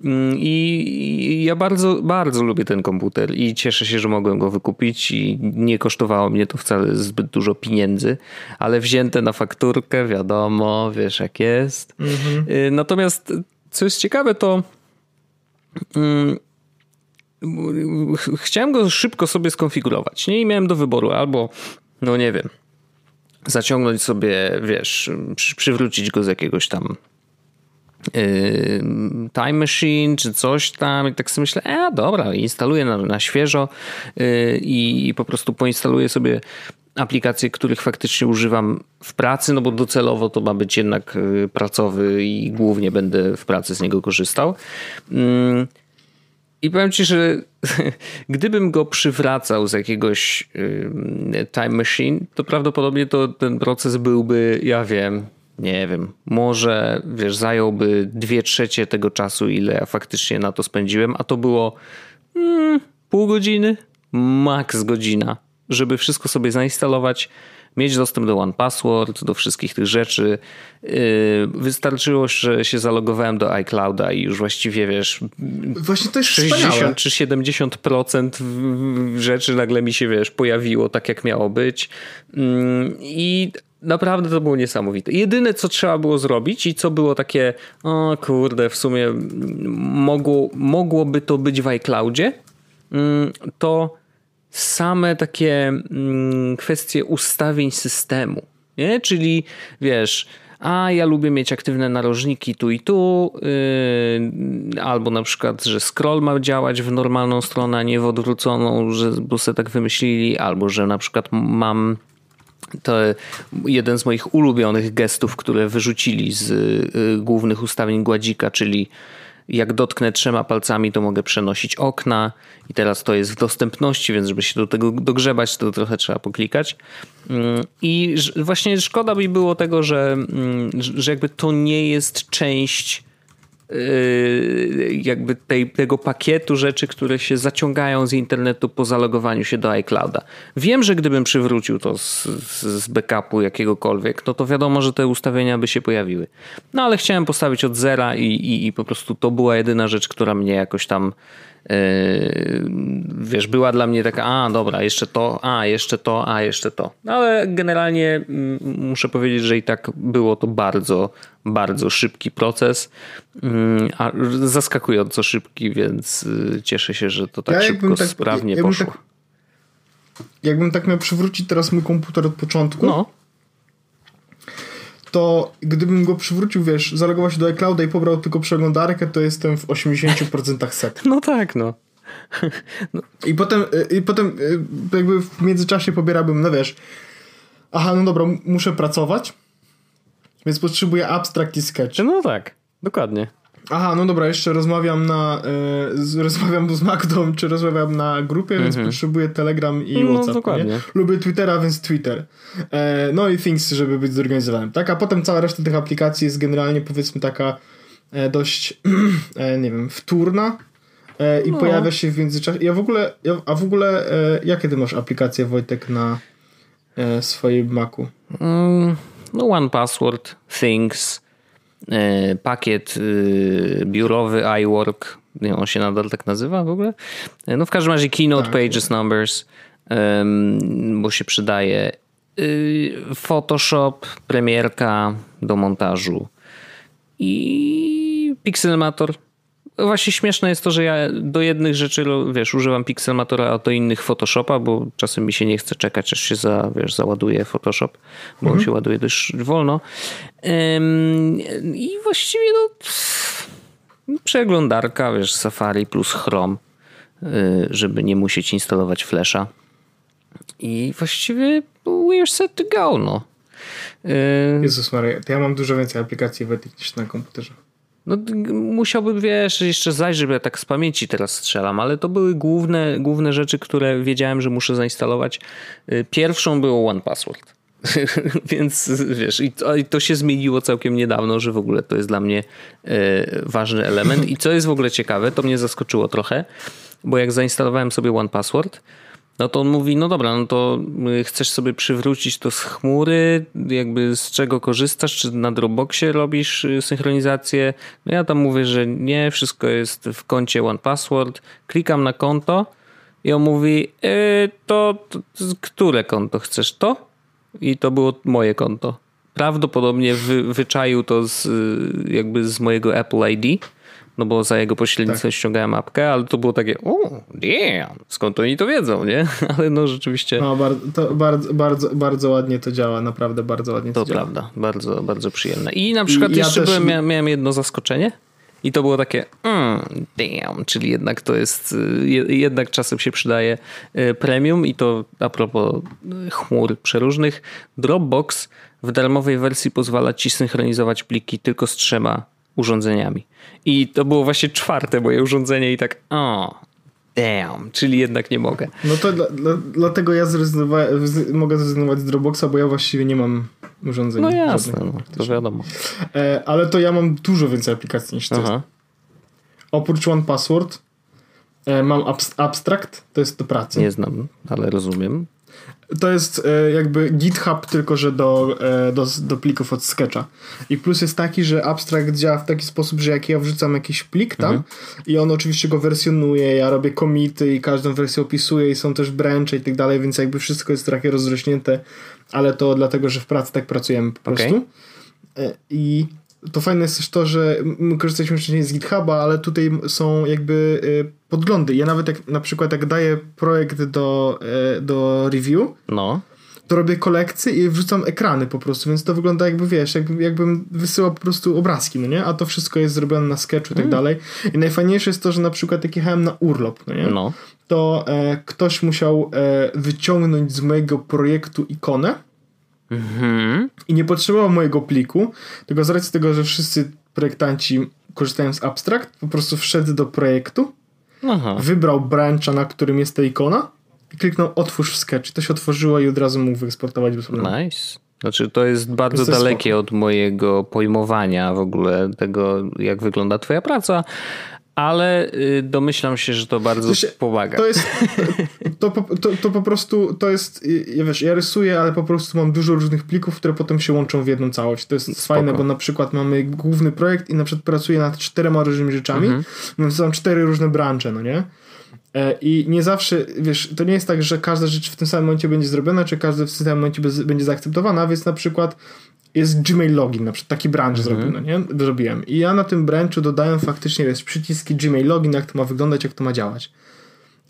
Mm, I ja bardzo, bardzo lubię ten komputer i cieszę się, że mogłem go wykupić i nie kosztowało mnie to wcale zbyt dużo pieniędzy, ale wzięte na fakturkę, wiadomo, wiesz jak jest. Mhm. Y, natomiast co jest ciekawe, to mm, chciałem go szybko sobie skonfigurować. Nie I miałem do wyboru albo, no nie wiem, zaciągnąć sobie, wiesz, przywrócić go z jakiegoś tam time Machine czy coś tam i tak sobie myślę, e dobra, instaluję na, na świeżo yy, i po prostu poinstaluję sobie aplikacje, których faktycznie używam w pracy, no bo docelowo to ma być jednak yy, pracowy i głównie będę w pracy z niego korzystał. I powiem ci, że gdybym go przywracał z jakiegoś time machine, to prawdopodobnie to ten proces byłby, ja wiem, nie wiem, może wiesz, zająłby dwie trzecie tego czasu, ile ja faktycznie na to spędziłem, a to było mm, pół godziny, maks godzina, żeby wszystko sobie zainstalować, mieć dostęp do One Password, do wszystkich tych rzeczy. Yy, wystarczyło, że się zalogowałem do iClouda i już właściwie wiesz. Właśnie to jest 60 wspaniałe. czy 70% rzeczy nagle mi się wiesz, pojawiło tak, jak miało być. Yy, I naprawdę to było niesamowite. Jedyne, co trzeba było zrobić i co było takie, o kurde, w sumie mogło, mogłoby to być w iCloudzie, mm, to same takie mm, kwestie ustawień systemu. Nie? Czyli wiesz, a ja lubię mieć aktywne narożniki tu i tu, yy, albo na przykład, że scroll ma działać w normalną stronę, a nie w odwróconą, że bo sobie tak wymyślili, albo że na przykład mam to jeden z moich ulubionych gestów, które wyrzucili z y, głównych ustawień gładzika, czyli jak dotknę trzema palcami, to mogę przenosić okna i teraz to jest w dostępności, więc żeby się do tego dogrzebać, to trochę trzeba poklikać. Mm, I właśnie szkoda mi było tego, że, mm, że jakby to nie jest część jakby tej, tego pakietu rzeczy, które się zaciągają z internetu po zalogowaniu się do iClouda. Wiem, że gdybym przywrócił to z, z backupu jakiegokolwiek, no to wiadomo, że te ustawienia by się pojawiły. No ale chciałem postawić od zera i, i, i po prostu to była jedyna rzecz, która mnie jakoś tam Yy, wiesz, była dla mnie taka, a dobra, jeszcze to, a jeszcze to, a jeszcze to. Ale generalnie mm, muszę powiedzieć, że i tak było to bardzo, bardzo szybki proces, mm, a zaskakująco szybki, więc y, cieszę się, że to tak ja szybko, tak, sprawnie ja, poszło. Tak, jakbym tak miał przywrócić teraz mój komputer od początku, no to gdybym go przywrócił, wiesz, zalogował się do iClouda i pobrał tylko przeglądarkę, to jestem w 80% set. No tak, no. no. I potem, i potem jakby w międzyczasie pobierałbym, no wiesz, aha, no dobra, muszę pracować, więc potrzebuję abstract i sketch. No tak, dokładnie. Aha, no dobra, jeszcze rozmawiam na y, rozmawiam z Magdą, czy rozmawiam na grupie, więc mm -hmm. potrzebuję Telegram i no, WhatsApp. Dokładnie. Lubię Twittera, więc Twitter. E, no i Things, żeby być zorganizowanym. Tak, a potem cała reszta tych aplikacji jest generalnie powiedzmy taka e, dość, e, nie wiem, wtórna e, i no. pojawia się w międzyczasie. Ja w ogóle, ja, a w ogóle e, jakie ty masz aplikacje Wojtek na swoim Macu? Mm, no One Password, Things, pakiet y, biurowy iWork, on się nadal tak nazywa w ogóle? E, no w każdym razie Keynote tak. Pages Numbers, bo się przydaje. Y, Photoshop, premierka do montażu i Pixelmator Właśnie śmieszne jest to, że ja do jednych rzeczy, wiesz, używam Pixelmatora, a do innych Photoshopa, bo czasem mi się nie chce czekać, aż się za, wiesz, załaduje Photoshop, bo mhm. on się ładuje dość wolno. I właściwie no przeglądarka, wiesz, Safari plus Chrome, y, żeby nie musieć instalować Flasha. I właściwie we're set to go, no. Y, Jezus Maria, to ja mam dużo więcej aplikacji w niż na komputerze. No, musiałbym, wiesz, jeszcze zajrzeć, bo ja tak z pamięci teraz strzelam, ale to były główne, główne rzeczy, które wiedziałem, że muszę zainstalować. Y, pierwszą było One Password. Więc wiesz, i to, i to, się zmieniło całkiem niedawno, że w ogóle to jest dla mnie y, ważny element. I co jest w ogóle ciekawe, to mnie zaskoczyło trochę, bo jak zainstalowałem sobie One Password, No to on mówi, no dobra, no to y, chcesz sobie przywrócić to z chmury, jakby z czego korzystasz, czy na Dropboxie robisz y, synchronizację? No ja tam mówię, że nie, wszystko jest w koncie One Password. Klikam na konto i on mówi, y, to, to, to które konto chcesz? To? I to było moje konto. Prawdopodobnie wy, wyczaił to z, jakby z mojego Apple ID no bo za jego pośrednictwem tak. ściągałem apkę, ale to było takie, o, damn, skąd oni to wiedzą, nie? Ale no rzeczywiście... No, bardzo, bardzo, bardzo, bardzo ładnie to działa, naprawdę bardzo ładnie to, to działa. To prawda, bardzo, bardzo przyjemne. I na przykład I jeszcze ja byłem, miałem, jedno zaskoczenie i to było takie, mm, damn, czyli jednak to jest, jednak czasem się przydaje y, premium i to a propos y, chmur przeróżnych, Dropbox w darmowej wersji pozwala ci synchronizować pliki tylko z trzema urządzeniami. I to było właśnie czwarte moje urządzenie i tak, o, damn, czyli jednak nie mogę. No to dla, dla, dlatego ja mogę zrezygnować z Dropboxa, bo ja właściwie nie mam urządzeń. No jasne, no, to wiadomo. E, ale to ja mam dużo więcej aplikacji niż ty. Oprócz One Password e, mam Abstract, to jest do pracy. Nie znam, ale rozumiem to jest e, jakby GitHub, tylko że do, e, do, do plików od Sketcha. I plus jest taki, że Abstract działa w taki sposób, że jak ja wrzucam jakiś plik tam mhm. i on oczywiście go wersjonuje, ja robię komity i każdą wersję opisuję i są też branche i tak dalej, więc jakby wszystko jest trochę rozrośnięte, ale to dlatego, że w pracy tak pracujemy po prostu. Okay. I to fajne jest też to, że my korzystaliśmy wcześniej z GitHuba, ale tutaj są jakby y, podglądy. Ja nawet jak na przykład jak daję projekt do, y, do review, no. to robię kolekcje i wrzucam ekrany po prostu, więc to wygląda jakby, wiesz, jakby, jakbym wysyłał po prostu obrazki, no nie? A to wszystko jest zrobione na sketchu i tak mm. dalej. I najfajniejsze jest to, że na przykład jak jechałem na urlop, no nie? No. To e, ktoś musiał e, wyciągnąć z mojego projektu ikonę, Mhm. I nie potrzebował mojego pliku, tylko z racji tego, że wszyscy projektanci korzystają z Abstract, po prostu wszedł do projektu, Aha. wybrał brancha, na którym jest ta ikona i kliknął otwórz w Sketch. To się otworzyło i od razu mógł wyeksportować bez problemu. Nice. Znaczy to jest bardzo to dalekie spoko. od mojego pojmowania w ogóle tego, jak wygląda twoja praca, ale y, domyślam się, że to bardzo pomaga. To jest, to, to, to, po prostu, to jest, ja wiesz, ja rysuję, ale po prostu mam dużo różnych plików, które potem się łączą w jedną całość. To jest Spoko. fajne, bo na przykład mamy główny projekt i na przykład pracuję nad czterema różnymi rzeczami, mhm. więc mam cztery różne branże, no nie? E, I nie zawsze, wiesz, to nie jest tak, że każda rzecz w tym samym momencie będzie zrobiona, czy każda w tym samym momencie będzie zaakceptowana, więc na przykład jest Gmail Login, na przykład taki branch mhm. zrobiłem, no nie? Zrobiłem. I ja na tym branchu dodałem faktycznie jest przyciski Gmail Login, jak to ma wyglądać, jak to ma działać.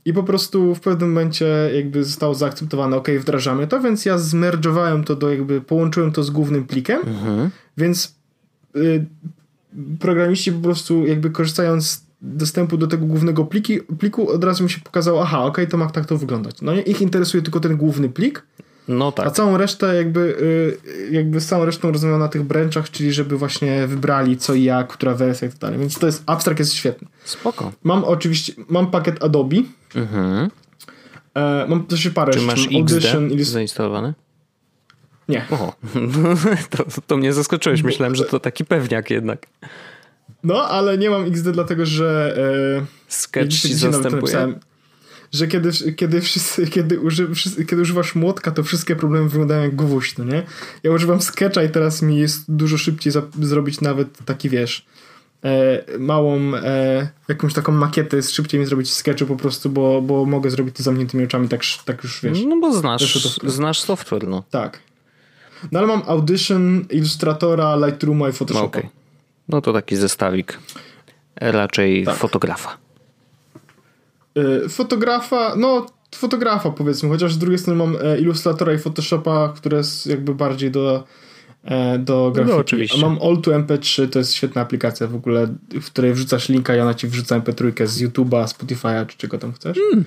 I po prostu w pewnym momencie jakby zostało zaakceptowane, ok, wdrażamy to, więc ja zmerdżowałem to do jakby, połączyłem to z głównym plikiem, mhm. więc y, programiści po prostu jakby korzystając z dostępu do tego głównego pliki, pliku od razu mi się pokazało, aha, ok, to ma tak to wyglądać. No nie, ich interesuje tylko ten główny plik, no tak. A całą resztę jakby, y, jakby z całą resztą rozmawiam na tych branchach, czyli żeby właśnie wybrali co i jak, która wersja i tak dalej. Więc to jest, abstrakt jest świetny. Spoko. Mam oczywiście, mam pakiet Adobe. Mhm. E, mam też parę Czy masz Audition, XD zainstalowany? Nie. Oho. to, to mnie zaskoczyłeś. Myślałem, że to taki pewniak jednak. No, ale nie mam XD dlatego, że e, Sketch ci zastępuje że kiedy, kiedy, wszyscy, kiedy, uży, kiedy używasz młotka, to wszystkie problemy wyglądają jak gwóźdź, no nie? Ja używam Sketcha i teraz mi jest dużo szybciej zrobić nawet taki, wiesz, e, małą, e, jakąś taką makietę, jest szybciej mi zrobić sketchu po prostu, bo, bo mogę zrobić to zamkniętymi oczami, tak, tak już, wiesz. No bo znasz, znasz software, no. Tak. No ale mam Audition, Illustratora, Lightrooma i Photoshopa. No, okay. no to taki zestawik raczej tak. fotografa. Y, fotografa, no fotografa powiedzmy, chociaż z drugiej strony mam e, Illustratora i Photoshopa, które jest jakby bardziej do, e, do grafiki. No, oczywiście. A mam All2 MP3, to jest świetna aplikacja w ogóle, w której wrzucasz linka i ona ci wrzuca MP3 z YouTube'a, Spotify'a, czy czego tam chcesz. Mm.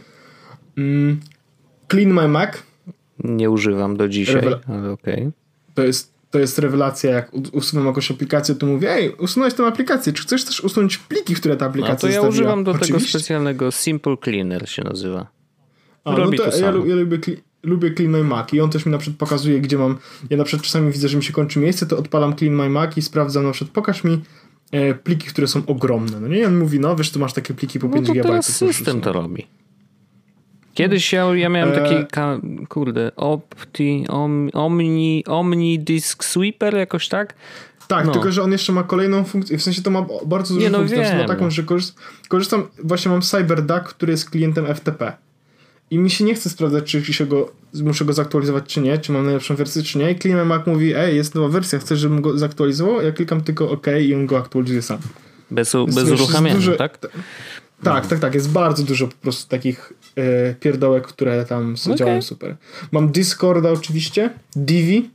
Mm. Clean My Mac. Nie używam do dzisiaj, ale okej. Okay. To jest to jest rewelacja, jak usuwam jakąś aplikację, to mówię, ej, usunąłeś tę aplikację, czy chcesz też usunąć pliki, które ta aplikacja A to ja zostawiła? używam do Oczywiście. tego specjalnego Simple Cleaner się nazywa. A, Robi no to, to ja, ja, lubię, lubię Clean My Mac i on też mi na przykład pokazuje, gdzie mam, ja na przykład czasami widzę, że mi się kończy miejsce, to odpalam Clean My Mac i sprawdzam na przykład, pokaż mi e, pliki, które są ogromne, no nie? I on mówi, no wiesz, tu masz takie pliki po no 5 GB. No to system to robi. Kiedyś ja, ja miałem taki, ka, kurde, Opti, om, Omni, Omni Disk Sweeper jakoś tak? Tak, No. tylko że on jeszcze ma kolejną funkcję, w sensie to ma bardzo dużą no funkcję, ma taką, że korzyst, korzystam, właśnie mam CyberDuck, który jest klientem FTP i mi się nie chce sprawdzać, czy się go, muszę go zaktualizować, czy nie, czy mam najlepszą wersję, czy nie i klient Mac mówi, ej, jest nowa wersja, chcesz, żebym go zaktualizował? Ja klikam tylko OK i on go aktualizuje sam. Bez, bez uruchamiania, duże- tak? Tak, tak, tak. Jest bardzo dużo po prostu takich e, pierdołek, które tam s- Okej. działają super. Mam Discorda oczywiście, Divi.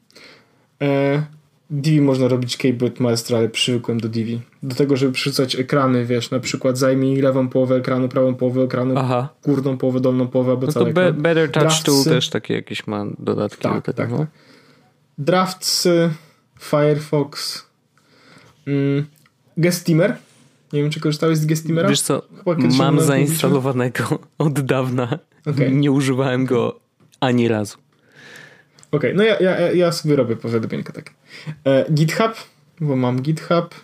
E, Divi można robić keyboard maestro, ale przywykłem do Divi. Do tego, żeby przerzucać ekrany, wiesz, na przykład zajmij lewą połowę ekranu, prawą połowę ekranu, Aha. górną połowę, dolną połowę, albo No cały to be. Better Touch Draftsy. Tool też takie jakieś ma dodatki Tak, do tego. tak, no. tak. Drafts, Firefox, mm, Gestimer. Nie wiem, czy korzystałeś z Gestimera? Wiesz co, mam zainstalowanego od dawna. Okej. Nie używałem go ani razu. Okej, no ja, ja, ja sobie robię powiadomienka takie. E, GitHub, bo mam GitHub.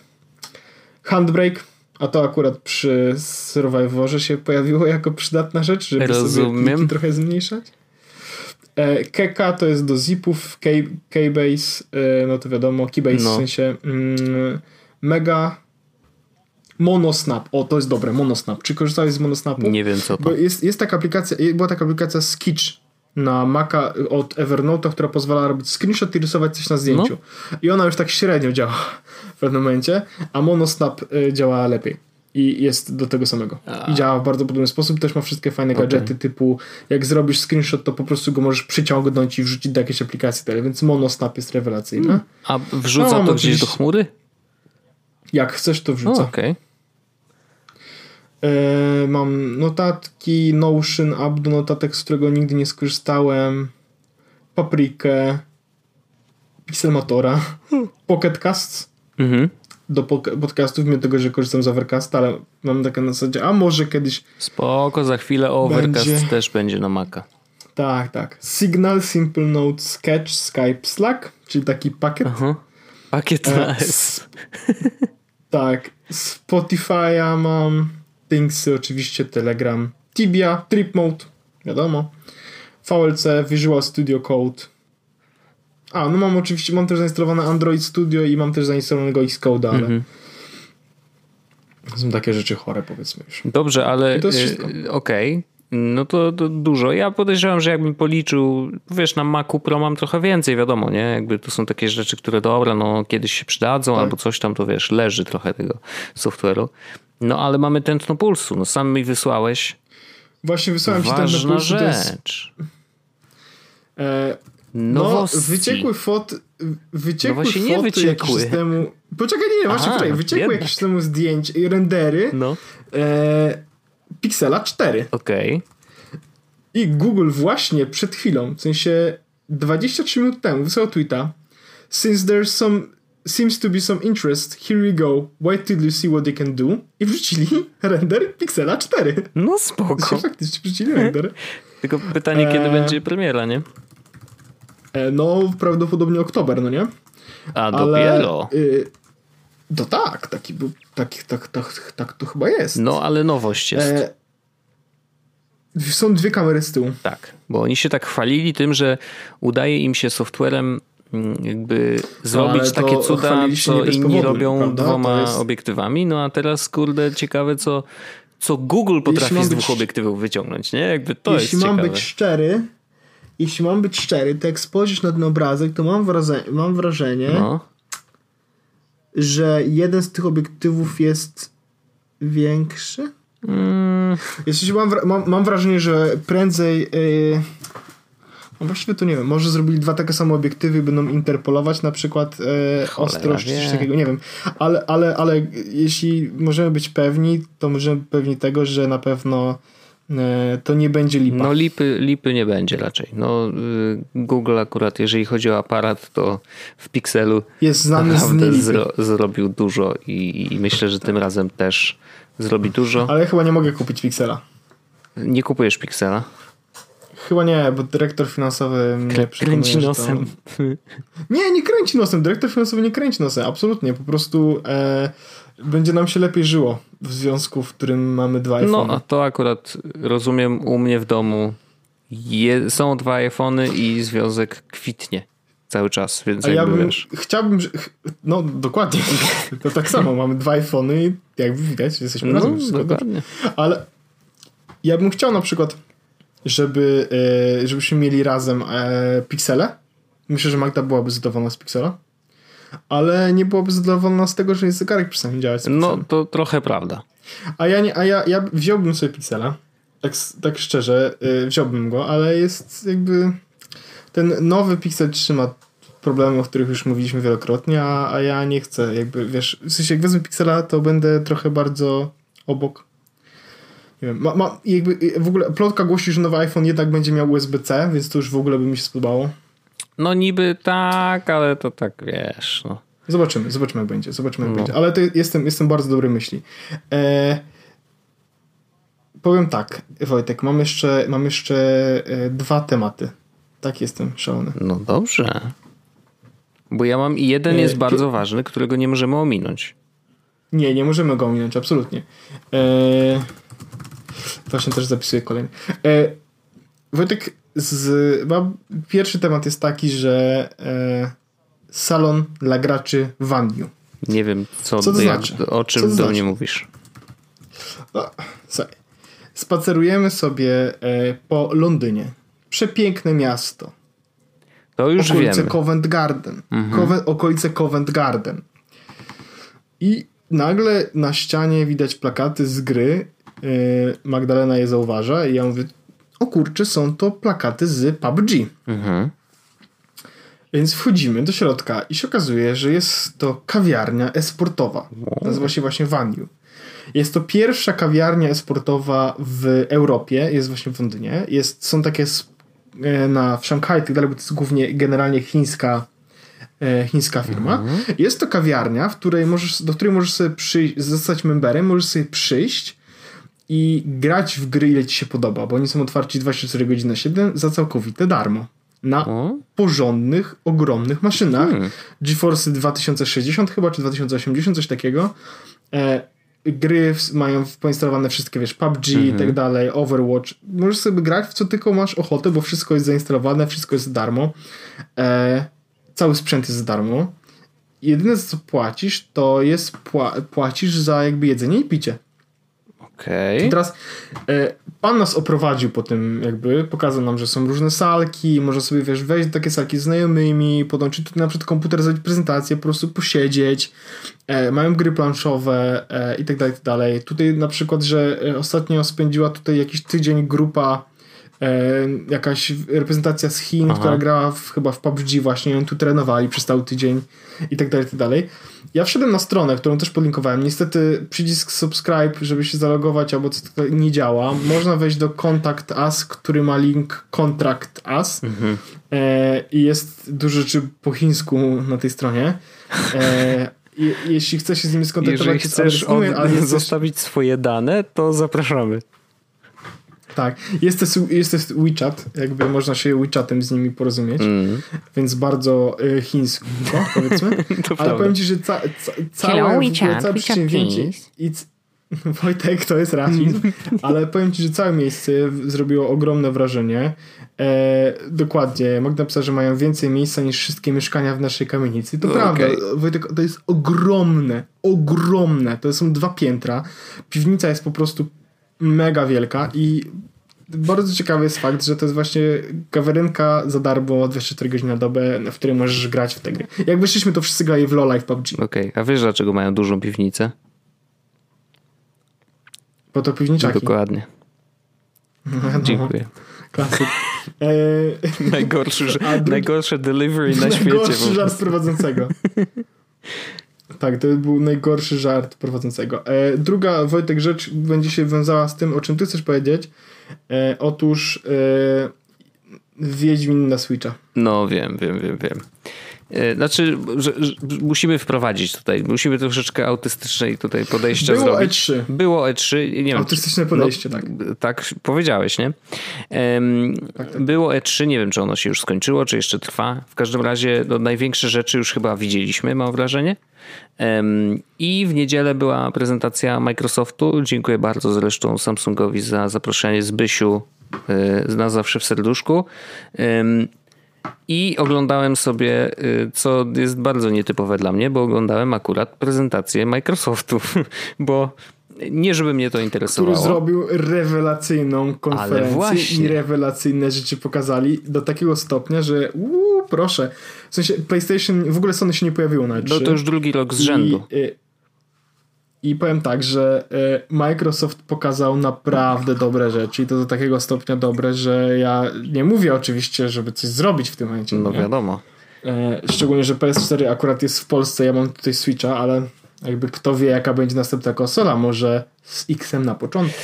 Handbrake, a to akurat przy Survivorze się pojawiło jako przydatna rzecz, żeby sobie Rozumiem. pliki trochę zmniejszać. E, Keka to jest do zipów, K- Keybase, e, no to wiadomo, Keybase No. w sensie mm, Mega Monosnap, o to jest dobre, Monosnap. Czy korzystałeś z Monosnapu? Nie wiem co to. Bo jest, jest taka aplikacja, była taka aplikacja Sketch na Maca od Evernote'a, która pozwala robić screenshot i rysować coś na zdjęciu. I ona już tak średnio działa w pewnym momencie, a Monosnap y, działa lepiej. I jest do tego samego. I działa w bardzo podobny sposób. Też ma wszystkie fajne Okej. gadżety typu jak zrobisz screenshot, to po prostu go możesz przyciągnąć i wrzucić do jakiejś aplikacji. tyle. Więc Monosnap jest rewelacyjny. A wrzuca No, to gdzieś do chmury? Jak chcesz, to No, wrzuca. okej. E, mam notatki, Notion, app do notatek, z którego nigdy nie skorzystałem, Paprikę, Pixelmatora, Pocket Casts Mhm. do podcastów, mimo tego, że korzystam z Overcasta, ale mam takie na zasadzie, a może kiedyś, Spoko, za chwilę Overcast Będzie. też będzie na Maca. tak, tak, Signal, Simple Note, Sketch, Skype, Slack, czyli taki pakiet, Aha. Pakiet E, na S. s- tak, Spotify'a mam, Thingsy oczywiście, Telegram, Tibia, Trip Mode, wiadomo, VLC, Visual Studio Code. A, no mam oczywiście, mam też zainstalowane Android Studio i mam też zainstalowanego Xcode'a, ale Mhm. są takie rzeczy chore powiedzmy już. Dobrze, ale I to jest e, okej. No to, to dużo. Ja podejrzewam, że jakbym policzył, wiesz, na Macu Pro mam trochę więcej, wiadomo, nie? Jakby to są takie rzeczy, które dobra, no kiedyś się przydadzą, Tak. albo coś tam, to wiesz, leży trochę tego software'u. No ale mamy tętno pulsu, no sam mi wysłałeś. Właśnie wysłałem ci ten Ważna na to jest, rzecz. e, No, wyciekły fot, wyciekły No właśnie nie foty wyciekły. jakiś temu. Poczekaj, nie, nie, właśnie Aha, poczekaj, wyciekły jednak. jakieś temu zdjęć, i rendery No, e, Pixela 4. okej. I Google właśnie przed chwilą, w sensie 23 minut temu, wysłał tweeta Since there's some seems to be some interest, here we go. Wait till you see what they can do. I wrzucili render Pixela 4. No spoko. faktycznie wrzucili render. Tylko pytanie, kiedy Eee. będzie premiera, nie? E, no, prawdopodobnie oktober, no nie? A dopiero. Y, to tak, taki tak, tak, tak, tak to chyba jest. No, ale nowość jest. E, są dwie kamery z tyłu. Tak, bo oni się tak chwalili tym, że udaje im się softwarem jakby zrobić ale to takie cuda, co inni powodu, robią prawda? dwoma jest- obiektywami, no a teraz kurde ciekawe co, co Google potrafi z dwóch obiektywów wyciągnąć, nie? Jakby to jeśli jest mam ciekawe. być szczery, jeśli mam być szczery, to jak spojrzysz na ten obrazek, to mam wrażenie, mam wrażenie No, że jeden z tych obiektywów jest większy. mm, Jeśli mam, mam, mam wrażenie, że prędzej. Yy, no właściwie to nie wiem, może zrobili dwa takie same obiektywy i będą interpolować na przykład Cholera ostrość czy coś takiego, nie wiem. Ale, ale, ale jeśli możemy być pewni, to możemy być pewni tego, że na pewno yy, to nie będzie lipa. no lipy, lipy nie będzie raczej. No y, Google akurat, jeżeli chodzi o aparat, to w Pixelu jest znany z zro, zrobił dużo i, i myślę, że tym razem też zrobi dużo. Ale ja chyba nie mogę kupić Pixela. Nie kupujesz Pixela? Chyba nie, bo dyrektor finansowy mnie Kręci że to- nosem. Nie, nie kręci nosem. Dyrektor finansowy nie kręci nosem. Absolutnie. Po prostu e, będzie nam się lepiej żyło w związku, w którym mamy dwa No, iPhone. a to akurat rozumiem u mnie w domu. Je, są dwa iPhony i związek kwitnie cały czas, więc A ja bym, wiesz. chciałbym, że- no dokładnie, to tak samo, mamy dwa iPhony i jakby widać, jesteśmy No, razem. dobrze. dokładnie. Ale ja bym chciał na przykład, żeby, e, żebyśmy mieli razem e, piksele. Myślę, że Magda byłaby zadowolona z piksela. Ale nie byłaby zadowolona z tego, że jest zegarek przynajmniej działać No to trochę prawda. A ja, nie, a ja, ja wziąłbym sobie piksela. Tak, tak szczerze, y, wziąłbym go, ale jest jakby. Ten nowy Pixel 3 ma problemy, o których już mówiliśmy wielokrotnie, a, a ja nie chcę, jakby wiesz, w sensie jak wezmę Pixela, to będę trochę bardzo obok. Nie wiem, ma, ma, jakby w ogóle plotka głosi, że nowy iPhone jednak będzie miał USB-C, więc to już w ogóle by mi się spodobało. No niby tak, ale to tak wiesz. No. Zobaczymy, zobaczymy jak będzie, zobaczymy jak No. będzie. Ale to jestem, jestem bardzo dobrej myśli. E, powiem tak, Wojtek, mam jeszcze, mam jeszcze e, dwa tematy. Tak jestem szalony. no dobrze. Bo ja mam i jeden E, jest pi- bardzo ważny, którego nie możemy ominąć. Nie, nie możemy go ominąć, absolutnie. E, właśnie też zapisuję kolejny. E, Wojtek, z, mam, pierwszy temat jest taki, że e, salon dla graczy w Angliu. Nie wiem, co, Co to jak, znaczy? o czym Co to do znaczy? mnie mówisz. O, słuchaj. Spacerujemy sobie e, po Londynie. Przepiękne miasto. To już okolice wiemy. Covent Garden. Mhm. Coven- okolice Covent Garden. I nagle na ścianie widać plakaty z gry. E, Magdalena je zauważa i ja mówię, o kurczę, są to plakaty z PUBG. Mhm. Więc wchodzimy do środka i się okazuje, że jest to kawiarnia esportowa. Nazywa się właśnie Vaniu. Jest to pierwsza kawiarnia esportowa w Europie, jest właśnie w Londynie. Jest, są takie e, na, w Szanghaju i tak dalej, bo to jest głównie generalnie chińska, e, chińska firma. Jest to kawiarnia, w której możesz, do której możesz sobie przyjść, zostać memberem, możesz sobie przyjść i grać w gry, ile ci się podoba, bo oni są otwarci 24 godziny na 7 za całkowite darmo. Na O, porządnych, ogromnych maszynach. Hmm. GeForce 2060 chyba, czy 2080, coś takiego. E, gry w- mają poinstalowane wszystkie, wiesz, PUBG i tak dalej, Overwatch. Możesz sobie grać w co tylko masz ochotę, bo wszystko jest zainstalowane, wszystko jest za darmo. E, cały sprzęt jest za darmo. Jedyne, za co płacisz, to jest pła- płacisz za jakby jedzenie i picie. Okej. Teraz e, pan nas oprowadził po tym, jakby pokazał nam, że są różne salki, można sobie wiesz, wejść do takie salki z znajomymi, podłączyć tutaj na przykład komputer, zrobić prezentację, po prostu posiedzieć. E, mają gry planszowe e, i tak dalej, i tak dalej. Tutaj na przykład, że e, ostatnio spędziła tutaj jakiś tydzień grupa e, jakaś reprezentacja z Chin, Aha. która grała w, chyba w PUBG właśnie, oni tu trenowali przez cały tydzień i tak dalej, i tak dalej. Ja wszedłem na stronę, którą też podlinkowałem. Niestety przycisk subscribe, żeby się zalogować, albo co nie działa. Można wejść do Contact Us, który ma link Contract Us Mhm. e, i jest dużo rzeczy po chińsku na tej stronie. E, i, jeśli chcesz się z nimi skontaktować, Jeżeli chcesz od, ale zostawić swoje dane, to zapraszamy. Tak, jest też, jest też WeChat, jakby można się WeChatem z nimi porozumieć, Mm. więc bardzo y, chińsko, powiedzmy. To Ale prawda. powiem ci, że ca, ca, całe, Hello, WeChat, całe WeChat, przedsięwzięcie Wojtek, to jest rasizm, ale powiem ci, że całe miejsce zrobiło ogromne wrażenie. E, dokładnie, Magda napisała, że mają więcej miejsca niż wszystkie mieszkania w naszej kamienicy. To No, prawda. Wojtek, to jest ogromne, ogromne. To są dwa piętra. Piwnica jest po prostu mega wielka i bardzo ciekawy jest fakt, że to jest właśnie kawiarenka za darmo 24 godziny na dobę, w której możesz grać w te gry. Jak wyszliśmy, to wszyscy grali w LoL'a i w PUBG. Okej, a wiesz dlaczego mają dużą piwnicę? Bo to piwniczaki. Dokładnie. No, Dziękuję. Klasyk. Eee, Najgorszy, najgorsze delivery na świecie. najgorszy żart prowadzącego. Tak, to był najgorszy żart prowadzącego. E, druga, Wojtek, rzecz będzie się wiązała z tym, o czym ty chcesz powiedzieć. E, otóż e, Wiedźmin na Switcha. No wiem, wiem, wiem, wiem. E, Znaczy, że, że musimy wprowadzić tutaj, musimy troszeczkę autystycznej tutaj podejścia Było zrobić. E3. Było E3. Nie wiem, Autystyczne podejście, tak. Tak powiedziałeś, nie? Em, Tak, tak. Było E3, nie wiem, czy ono się już skończyło, czy jeszcze trwa. W każdym razie no, największe rzeczy już chyba widzieliśmy, mam wrażenie. Em, I w niedzielę była prezentacja Microsoftu. Dziękuję bardzo zresztą Samsungowi za zaproszenie Zbysiu. z nas zawsze w serduszku. I oglądałem sobie, co jest bardzo nietypowe dla mnie, bo oglądałem akurat prezentację Microsoftu, bo nie żeby mnie to interesowało. Który zrobił rewelacyjną konferencję i rewelacyjne rzeczy pokazali do takiego stopnia, że uuu, proszę. W sensie PlayStation, w ogóle Sony się nie pojawiło na No to już drugi rok z rzędu. I, y, i powiem tak, że y, Microsoft pokazał naprawdę dobre rzeczy i to do takiego stopnia dobre, że ja nie mówię oczywiście, żeby coś zrobić w tym momencie. No nie? wiadomo. E, szczególnie, że PS4 akurat jest w Polsce, ja mam tutaj Switcha, ale jakby kto wie, jaka będzie następna konsola, może z X-em na początku.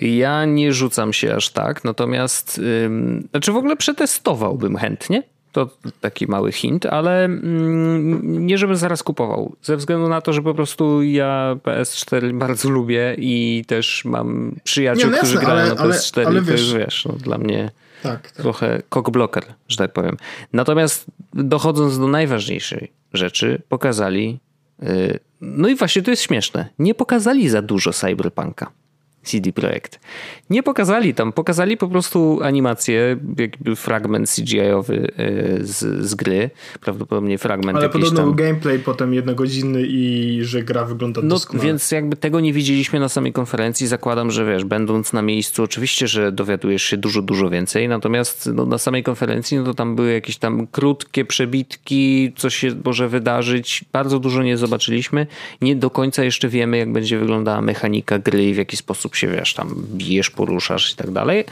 Ja nie rzucam się aż tak, natomiast ym, znaczy w ogóle przetestowałbym chętnie. To taki mały hint, ale ym, nie żebym zaraz kupował. Ze względu na to, że po prostu ja PS4 bardzo lubię i też mam przyjaciół, nie, no którzy grają ale, na PS4. Ale, ale wiesz, to wiesz, no, dla mnie tak, tak. trochę cockblocker, że tak powiem. Natomiast dochodząc do najważniejszej rzeczy, pokazali Y, no i właśnie to jest śmieszne. Nie pokazali za dużo Cyberpunka. CD Projekt. Nie pokazali tam, pokazali po prostu animację, jakby fragment CGI-owy y, z, z gry, prawdopodobnie fragment Ale podobno tam... był gameplay potem jednogodzinny i że gra wygląda no, doskonale. Więc jakby tego nie widzieliśmy na samej konferencji, zakładam, że wiesz, będąc na miejscu, oczywiście, że dowiadujesz się dużo, dużo więcej, natomiast no, na samej konferencji no to tam były jakieś tam krótkie przebitki, co się może wydarzyć, bardzo dużo nie zobaczyliśmy, nie do końca jeszcze wiemy, jak będzie wyglądała mechanika gry i w jaki sposób się, wiesz, tam bijesz, poruszasz i tak dalej.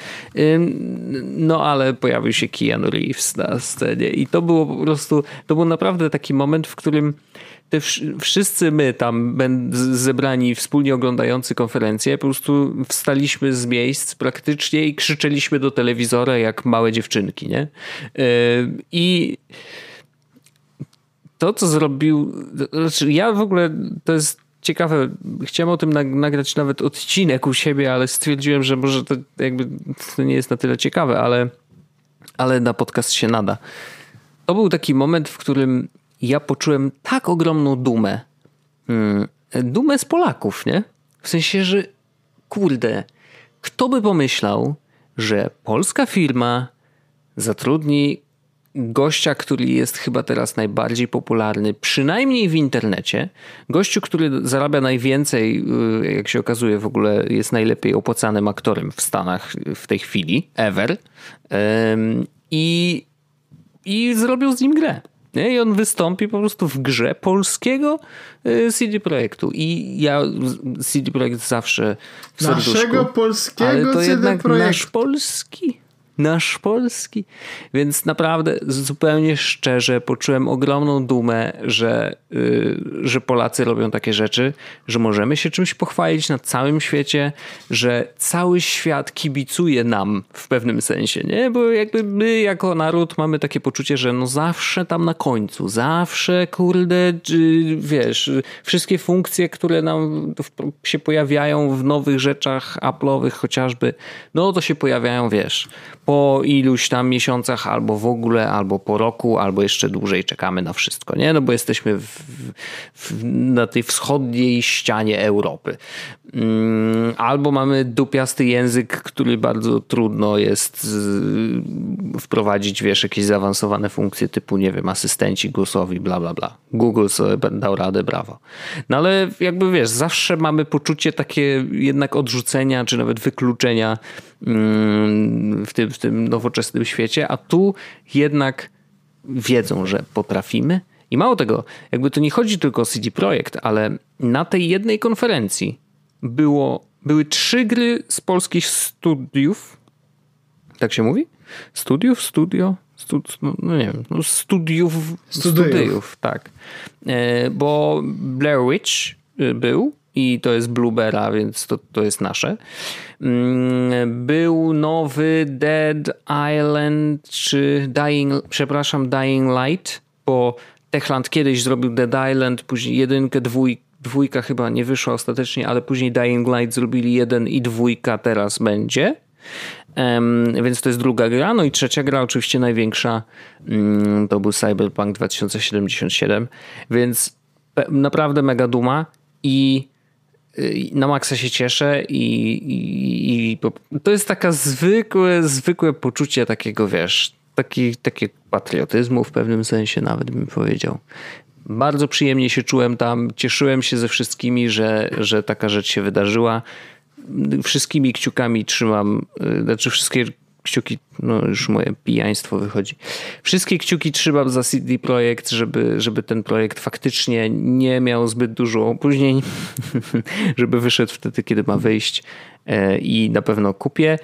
No ale pojawił się Keanu Reeves na scenie i to było po prostu, to był naprawdę taki moment, w którym te wszyscy my tam zebrani, wspólnie oglądający konferencję, po prostu wstaliśmy z miejsc praktycznie i krzyczeliśmy do telewizora jak małe dziewczynki, nie? I to, co zrobił, znaczy ja w ogóle, to jest ciekawe, chciałem o tym nagrać nawet odcinek u siebie, ale stwierdziłem, że może to jakby to nie jest na tyle ciekawe, ale, ale na podcast się nada. To był taki moment, w którym ja poczułem tak ogromną dumę. Hmm, dumę z Polaków, nie? W sensie, że kurde, kto by pomyślał, że polska firma zatrudni gościa, który jest chyba teraz najbardziej popularny, przynajmniej w internecie. Gościu, który zarabia najwięcej, y, jak się okazuje, w ogóle jest najlepiej opłacanym aktorem w Stanach w tej chwili, ever. I, i zrobił z nim grę. I on wystąpi po prostu w grze polskiego y, CD Projektu. I ja CD Projekt zawsze w Naszego serduszku, polskiego ale to CD jednak Projekt. nasz polski nasz polski. Więc naprawdę zupełnie szczerze poczułem ogromną dumę, że, yy, że Polacy robią takie rzeczy, że możemy się czymś pochwalić na całym świecie, że cały świat kibicuje nam w pewnym sensie, nie? Bo jakby my jako naród mamy takie poczucie, że no zawsze tam na końcu, zawsze kurde, wiesz, wszystkie funkcje, które nam się pojawiają w nowych rzeczach Apple'owych chociażby, no to się pojawiają, wiesz, po iluś tam miesiącach, albo w ogóle, albo po roku, albo jeszcze dłużej czekamy na wszystko, nie? No bo jesteśmy w, w, na tej wschodniej ścianie Europy. Mm, albo mamy dupiasty język, który bardzo trudno jest wprowadzić, wiesz, jakieś zaawansowane funkcje typu, nie wiem, asystenci głosowi, bla, bla, bla. Google sobie dał radę, brawo. No ale jakby, wiesz, zawsze mamy poczucie takie jednak odrzucenia, czy nawet wykluczenia mm, w tym, w tym nowoczesnym świecie, a tu jednak wiedzą, że potrafimy. I mało tego, jakby to nie chodzi tylko o CD Projekt, ale na tej jednej konferencji było, były trzy gry z polskich studiów. Tak się mówi? Studiów, studio? Stud, no, no, nie wiem, no studiów, studiów, studiów tak. E, bo Blair Witch y, był i to jest Bluebera, więc to, to jest nasze. Mm, był nowy Dead Island, czy Dying, przepraszam, Dying Light, bo Techland kiedyś zrobił Dead Island, później jedynkę, dwójkę, dwójka chyba nie wyszła ostatecznie, ale później Dying Light zrobili jeden i dwójka teraz będzie. Um, więc to jest druga gra. No i trzecia gra, oczywiście największa, um, to był Cyberpunk 2077. Więc naprawdę mega duma i na maksa się cieszę i, i, i, to jest taka zwykłe, zwykłe poczucie takiego, wiesz, taki, takie patriotyzmu w pewnym sensie nawet bym powiedział. Bardzo przyjemnie się czułem tam, cieszyłem się ze wszystkimi, że, że taka rzecz się wydarzyła. Wszystkimi kciukami trzymam, y, znaczy wszystkie kciuki, no już moje pijaństwo wychodzi. Wszystkie kciuki trzymam za CD Projekt, żeby, żeby ten projekt faktycznie nie miał zbyt dużo opóźnień, żeby wyszedł wtedy, kiedy ma wyjść e, i na pewno kupię.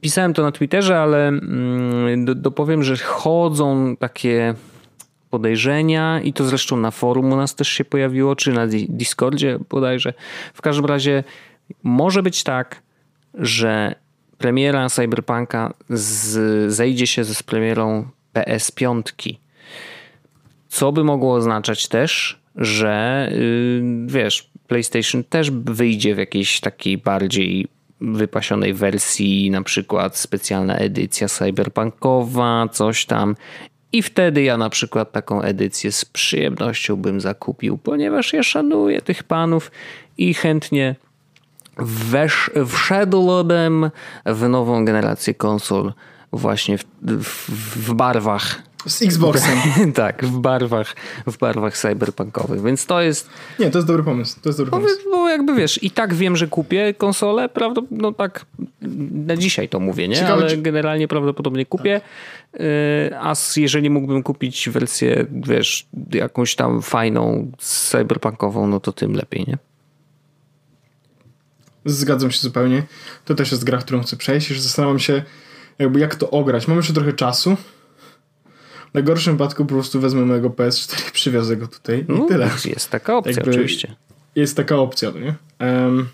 Pisałem to na Twitterze, ale mm, dopowiem, że chodzą takie podejrzenia i to zresztą na forum u nas też się pojawiło, czy na Discordzie bodajże. W każdym razie może być tak, że premiera Cyberpunka z, zejdzie się z premierą PS5. Co by mogło oznaczać też, że yy, wiesz, PlayStation też wyjdzie w jakiejś takiej bardziej wypasionej wersji, na przykład specjalna edycja cyberpunkowa, coś tam. I wtedy ja na przykład taką edycję z przyjemnością bym zakupił, ponieważ ja szanuję tych panów i chętnie wesz, wszedłbym w nową generację konsol właśnie w, w, w barwach z Xboxem. tak, w barwach, w barwach cyberpunkowych, więc to jest... Nie, to jest dobry pomysł, to jest dobry pomysł. Bo, bo jakby wiesz, i tak wiem, że kupię konsolę, prawda, no tak na dzisiaj to mówię, nie? Ciekawe, Ale czy... generalnie prawdopodobnie kupię, tak. a jeżeli mógłbym kupić wersję, wiesz, jakąś tam fajną, cyberpunkową, no to tym lepiej, nie? Zgadzam się zupełnie. To też jest gra, którą chcę przejść. Już zastanawiam się, jakby jak to ograć. Mam jeszcze trochę czasu. W najgorszym wypadku po prostu wezmę mojego PS4 i przywiozę go tutaj i no, tyle. Jest taka opcja jakby oczywiście. Jest taka opcja, no nie? Um,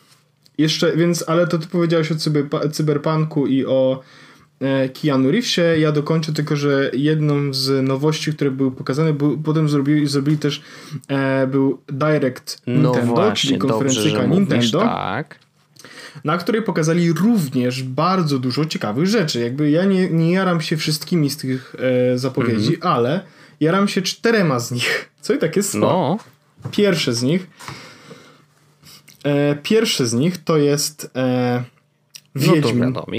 jeszcze, więc, ale to ty powiedziałeś o cyber, cyberpunku i o e, Keanu Reevesie. Ja dokończę tylko, że jedną z nowości, które były pokazane, był, potem zrobili, zrobili też e, był Direct no Nintendo, właśnie, czyli konferencyjka Nintendo. Mówisz, tak na której pokazali również bardzo dużo ciekawych rzeczy. Jakby ja nie, nie jaram się wszystkimi z tych e, zapowiedzi, mm-hmm. ale jaram się czterema z nich. Co i tak jest no. Pierwsze z nich e, pierwsze z nich to jest e, Wiedźmin no to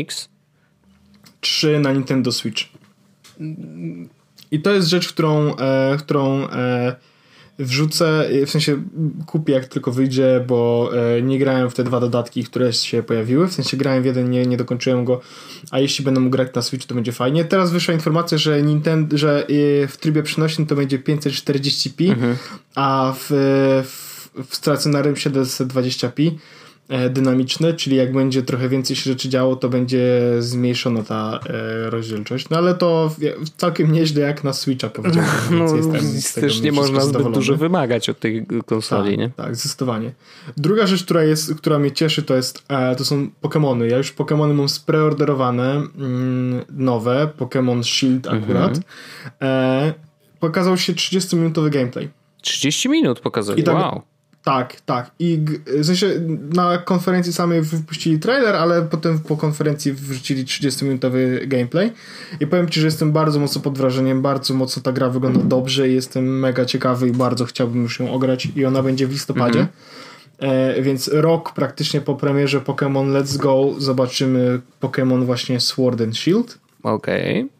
3 na Nintendo Switch. I to jest rzecz, którą, e, którą e, wrzucę, w sensie kupię jak tylko wyjdzie, bo e, nie grałem w te dwa dodatki, które się pojawiły, w sensie grałem w jeden, nie, nie dokończyłem go, a jeśli będę mógł grać na Switch, to będzie fajnie. Teraz wyszła informacja, że Nintendo, że e, w trybie przenośnym to będzie 540p, mhm. a w, w, w stacjonarnym 720p. E, dynamiczne, czyli jak będzie trochę więcej się rzeczy działo, to będzie zmniejszona ta e, rozdzielczość. No ale to całkiem nieźle jak na Switcha powiedziałem. No, też nie można zbyt dużo wymagać od tej konsoli, tak, nie? Tak, zdecydowanie. Druga rzecz, która, jest, która mnie cieszy, to jest e, to są Pokémony. Ja już Pokémony mam spreorderowane, mm, nowe, Pokémon Shield akurat. Mhm. Pokazał się 30-minutowy gameplay. 30 minut pokazali, tak, wow. Tak, tak. I w sensie na konferencji samej wypuścili trailer, ale potem po konferencji wrzucili 30-minutowy gameplay. I powiem Ci, że jestem bardzo mocno pod wrażeniem, bardzo mocno ta gra wygląda dobrze i jestem mega ciekawy i bardzo chciałbym już ją ograć i ona będzie w listopadzie. -hmm. e, więc rok praktycznie po premierze Pokémon Let's Go zobaczymy Pokémon właśnie Sword and Shield. Okej. Okay.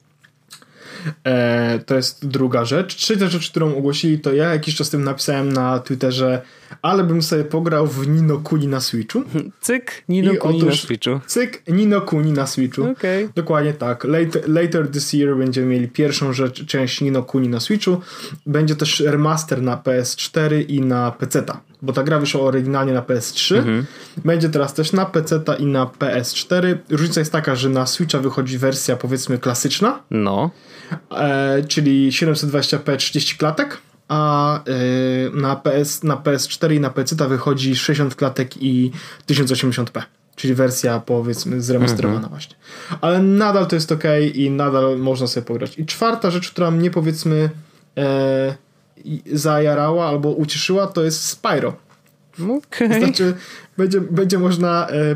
E, to jest druga rzecz. Trzecia rzecz, którą ogłosili, to ja jakiś czas tym napisałem na Twitterze, ale bym sobie pograł w Nino Kuni na Switchu. Cyk, Nino I Kuni otóż, na Switchu. Cyk, Nino Kuni na Switchu. Okay. Dokładnie tak. Later, later this year będziemy mieli pierwszą rzecz, część Nino Kuni na Switchu. Będzie też remaster na PS4 i na PC. Bo ta gra wyszła oryginalnie na PS3. Mhm. Będzie teraz też na PC i na PS4. Różnica jest taka, że na Switcha wychodzi wersja powiedzmy klasyczna. No. E, czyli 720p 30 klatek a e, na, PS, na PS4 i na PC wychodzi 60 klatek i 1080p. Czyli wersja powiedzmy zremasterowana mhm. właśnie. Ale nadal to jest ok i nadal można sobie pograć. I czwarta rzecz, która mnie powiedzmy e, zajarała albo ucieszyła, to jest Spyro. Okay. Znaczy, będzie, będzie można e,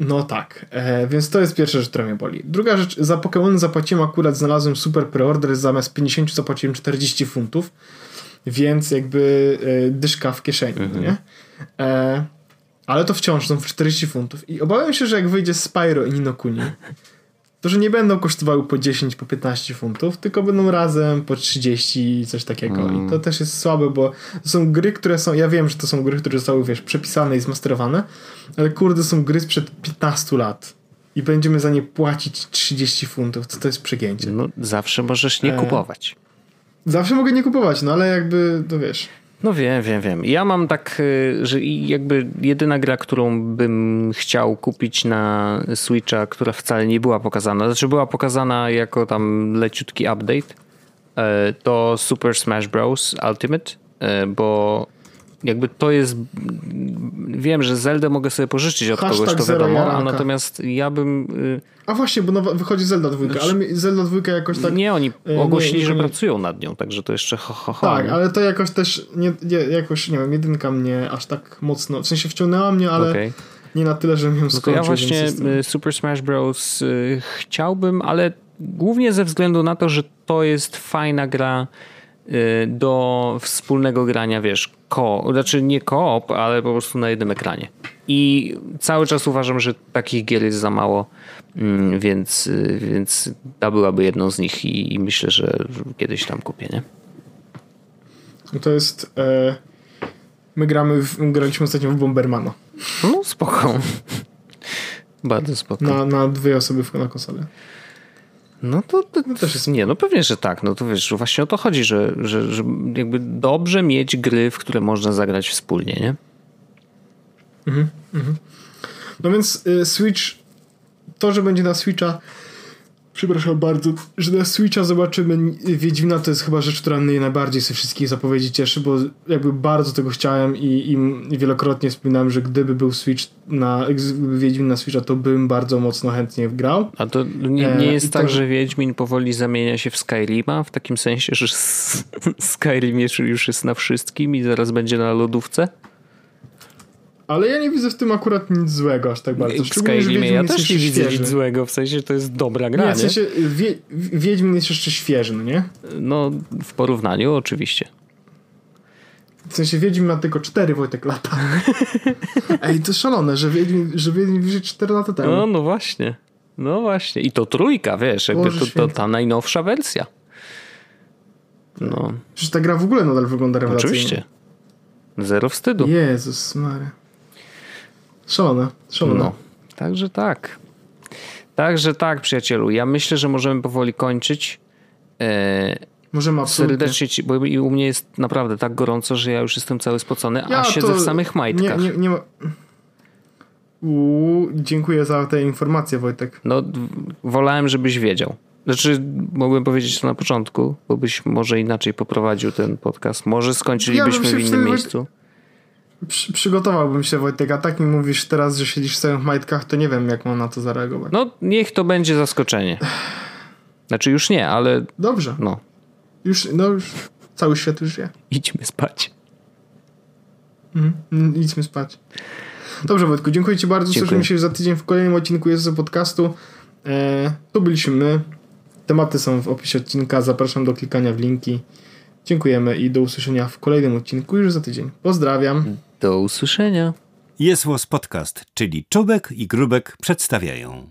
No tak, e, więc to jest pierwsza rzecz, która mnie boli. Druga rzecz, za Pokémon zapłaciłem akurat, znalazłem super preorder, zamiast 50 zapłaciłem 40 funtów, więc jakby e, dyszka w kieszeni, mhm. nie? E, ale to wciąż są 40 funtów i obawiam się, że jak wyjdzie Spyro i Ninokuni, to że nie będą kosztowały po 10, po 15 funtów, tylko będą razem po 30 i coś takiego. Mm. I to też jest słabe, bo to są gry, które są, ja wiem, że to są gry, które zostały, wiesz, przepisane i zmasterowane, ale kurde, są gry sprzed 15 lat i będziemy za nie płacić 30 funtów, to to jest przegięcie. No zawsze możesz nie e... kupować. Zawsze mogę nie kupować, no ale jakby, to wiesz... No wiem, wiem, wiem. Ja mam tak, y, że jakby jedyna gra, którą bym chciał kupić na Switcha, która wcale nie była pokazana, znaczy była pokazana jako tam leciutki update, e, to Super Smash Bros. Ultimate, e, bo jakby to jest. Wiem, że Zelda mogę sobie pożyczyć od Hashtag kogoś, to wiadomo, a natomiast ja bym. Y, a właśnie, bo nowa, wychodzi Zelda 2, znaczy, ale Zelda 2 jakoś tak. Nie, oni y, ogłosili, nie, że nie, pracują nad nią, także to jeszcze ho, ho, ho. Tak, ale to jakoś też. Nie, nie, jakoś, nie wiem, jedynka mnie aż tak mocno. W sensie wciągnęła mnie, ale. Okay. Nie na tyle, żebym ją skończył. No ja właśnie y, Super Smash Bros. chciałbym, ale głównie ze względu na to, że to jest fajna gra do wspólnego grania, wiesz, ko, znaczy nie koop, ale po prostu na jednym ekranie. I cały czas uważam, że takich gier jest za mało, mm, więc, y, więc ta byłaby jedną z nich i, i myślę, że kiedyś tam kupię, nie? No to jest... E, my gramy, w, graliśmy ostatnio w Bombermana. No spoko. Bardzo spoko. Na, na dwie osoby na konsolę. No to, to, no też jest, nie, no pewnie, że tak. No to wiesz, właśnie o to chodzi, że, że, że jakby dobrze mieć gry, w które można zagrać wspólnie, nie? Mhm, mhm. No więc y, Switch, to, że będzie na Switcha przepraszam bardzo, że na Switcha zobaczymy Wiedźmina, to jest chyba rzecz, która mnie najbardziej ze wszystkich zapowiedzi cieszy, bo jakby bardzo tego chciałem i, i wielokrotnie wspominałem, że gdyby był Switch na, gdyby Wiedźmin na Switcha, to bym bardzo mocno chętnie wgrał. A to nie, nie jest e, tak, to... że Wiedźmin powoli zamienia się w Skyrima, w takim sensie, że Skyrim już jest na wszystkim i zaraz będzie na lodówce? Ale ja nie widzę w tym akurat nic złego aż tak bardzo. W Skyrimie ja też nie widzę nic złego, w sensie to jest dobra gra, nie? w sensie wie, Wiedźmin jest jeszcze świeży, no nie? No, w porównaniu oczywiście. W sensie Wiedźmin ma tylko 4 Wojtek lata. Ej, to szalone, że Wiedźmin, że Wiedźmin wyszedł 4 lata temu. No, no właśnie. No właśnie. I to trójka, wiesz, jakby to, to, ta najnowsza wersja. No. Przecież ta gra w ogóle nadal wygląda rewelacyjnie. Oczywiście. Zero wstydu. Jezus Maria. Szalone, szalone. No, także tak. Także tak, przyjacielu. Ja myślę, że możemy powoli kończyć. E, możemy absolutnie. Serdecznie ci, bo u mnie jest naprawdę tak gorąco, że ja już jestem cały spocony, ja a siedzę w samych majtkach. Nie, nie, nie ma... Uuu, dziękuję za te informacje, Wojtek. No, wolałem, żebyś wiedział. Znaczy, mogłem powiedzieć to na początku, bo byś może inaczej poprowadził ten podcast. Może skończylibyśmy ja w innym miejscu. Przy, przygotowałbym się Wojtek, a tak mi mówisz teraz, że siedzisz w samych majtkach, to nie wiem jak mam na to zareagować. No niech to będzie zaskoczenie. Znaczy już nie, ale... Dobrze. No. Już, no już cały świat już wie. Idźmy spać. Mhm, idźmy spać. Dobrze Wojtku, dziękuję Ci bardzo. Dziękuję. Słyszymy się za tydzień w kolejnym odcinku Jezusa Podcastu. E, tu byliśmy my. Tematy są w opisie odcinka. Zapraszam do klikania w linki. Dziękujemy i do usłyszenia w kolejnym odcinku już za tydzień. Pozdrawiam. Do usłyszenia. Jest Podcast, czyli Czubek i Grubek przedstawiają.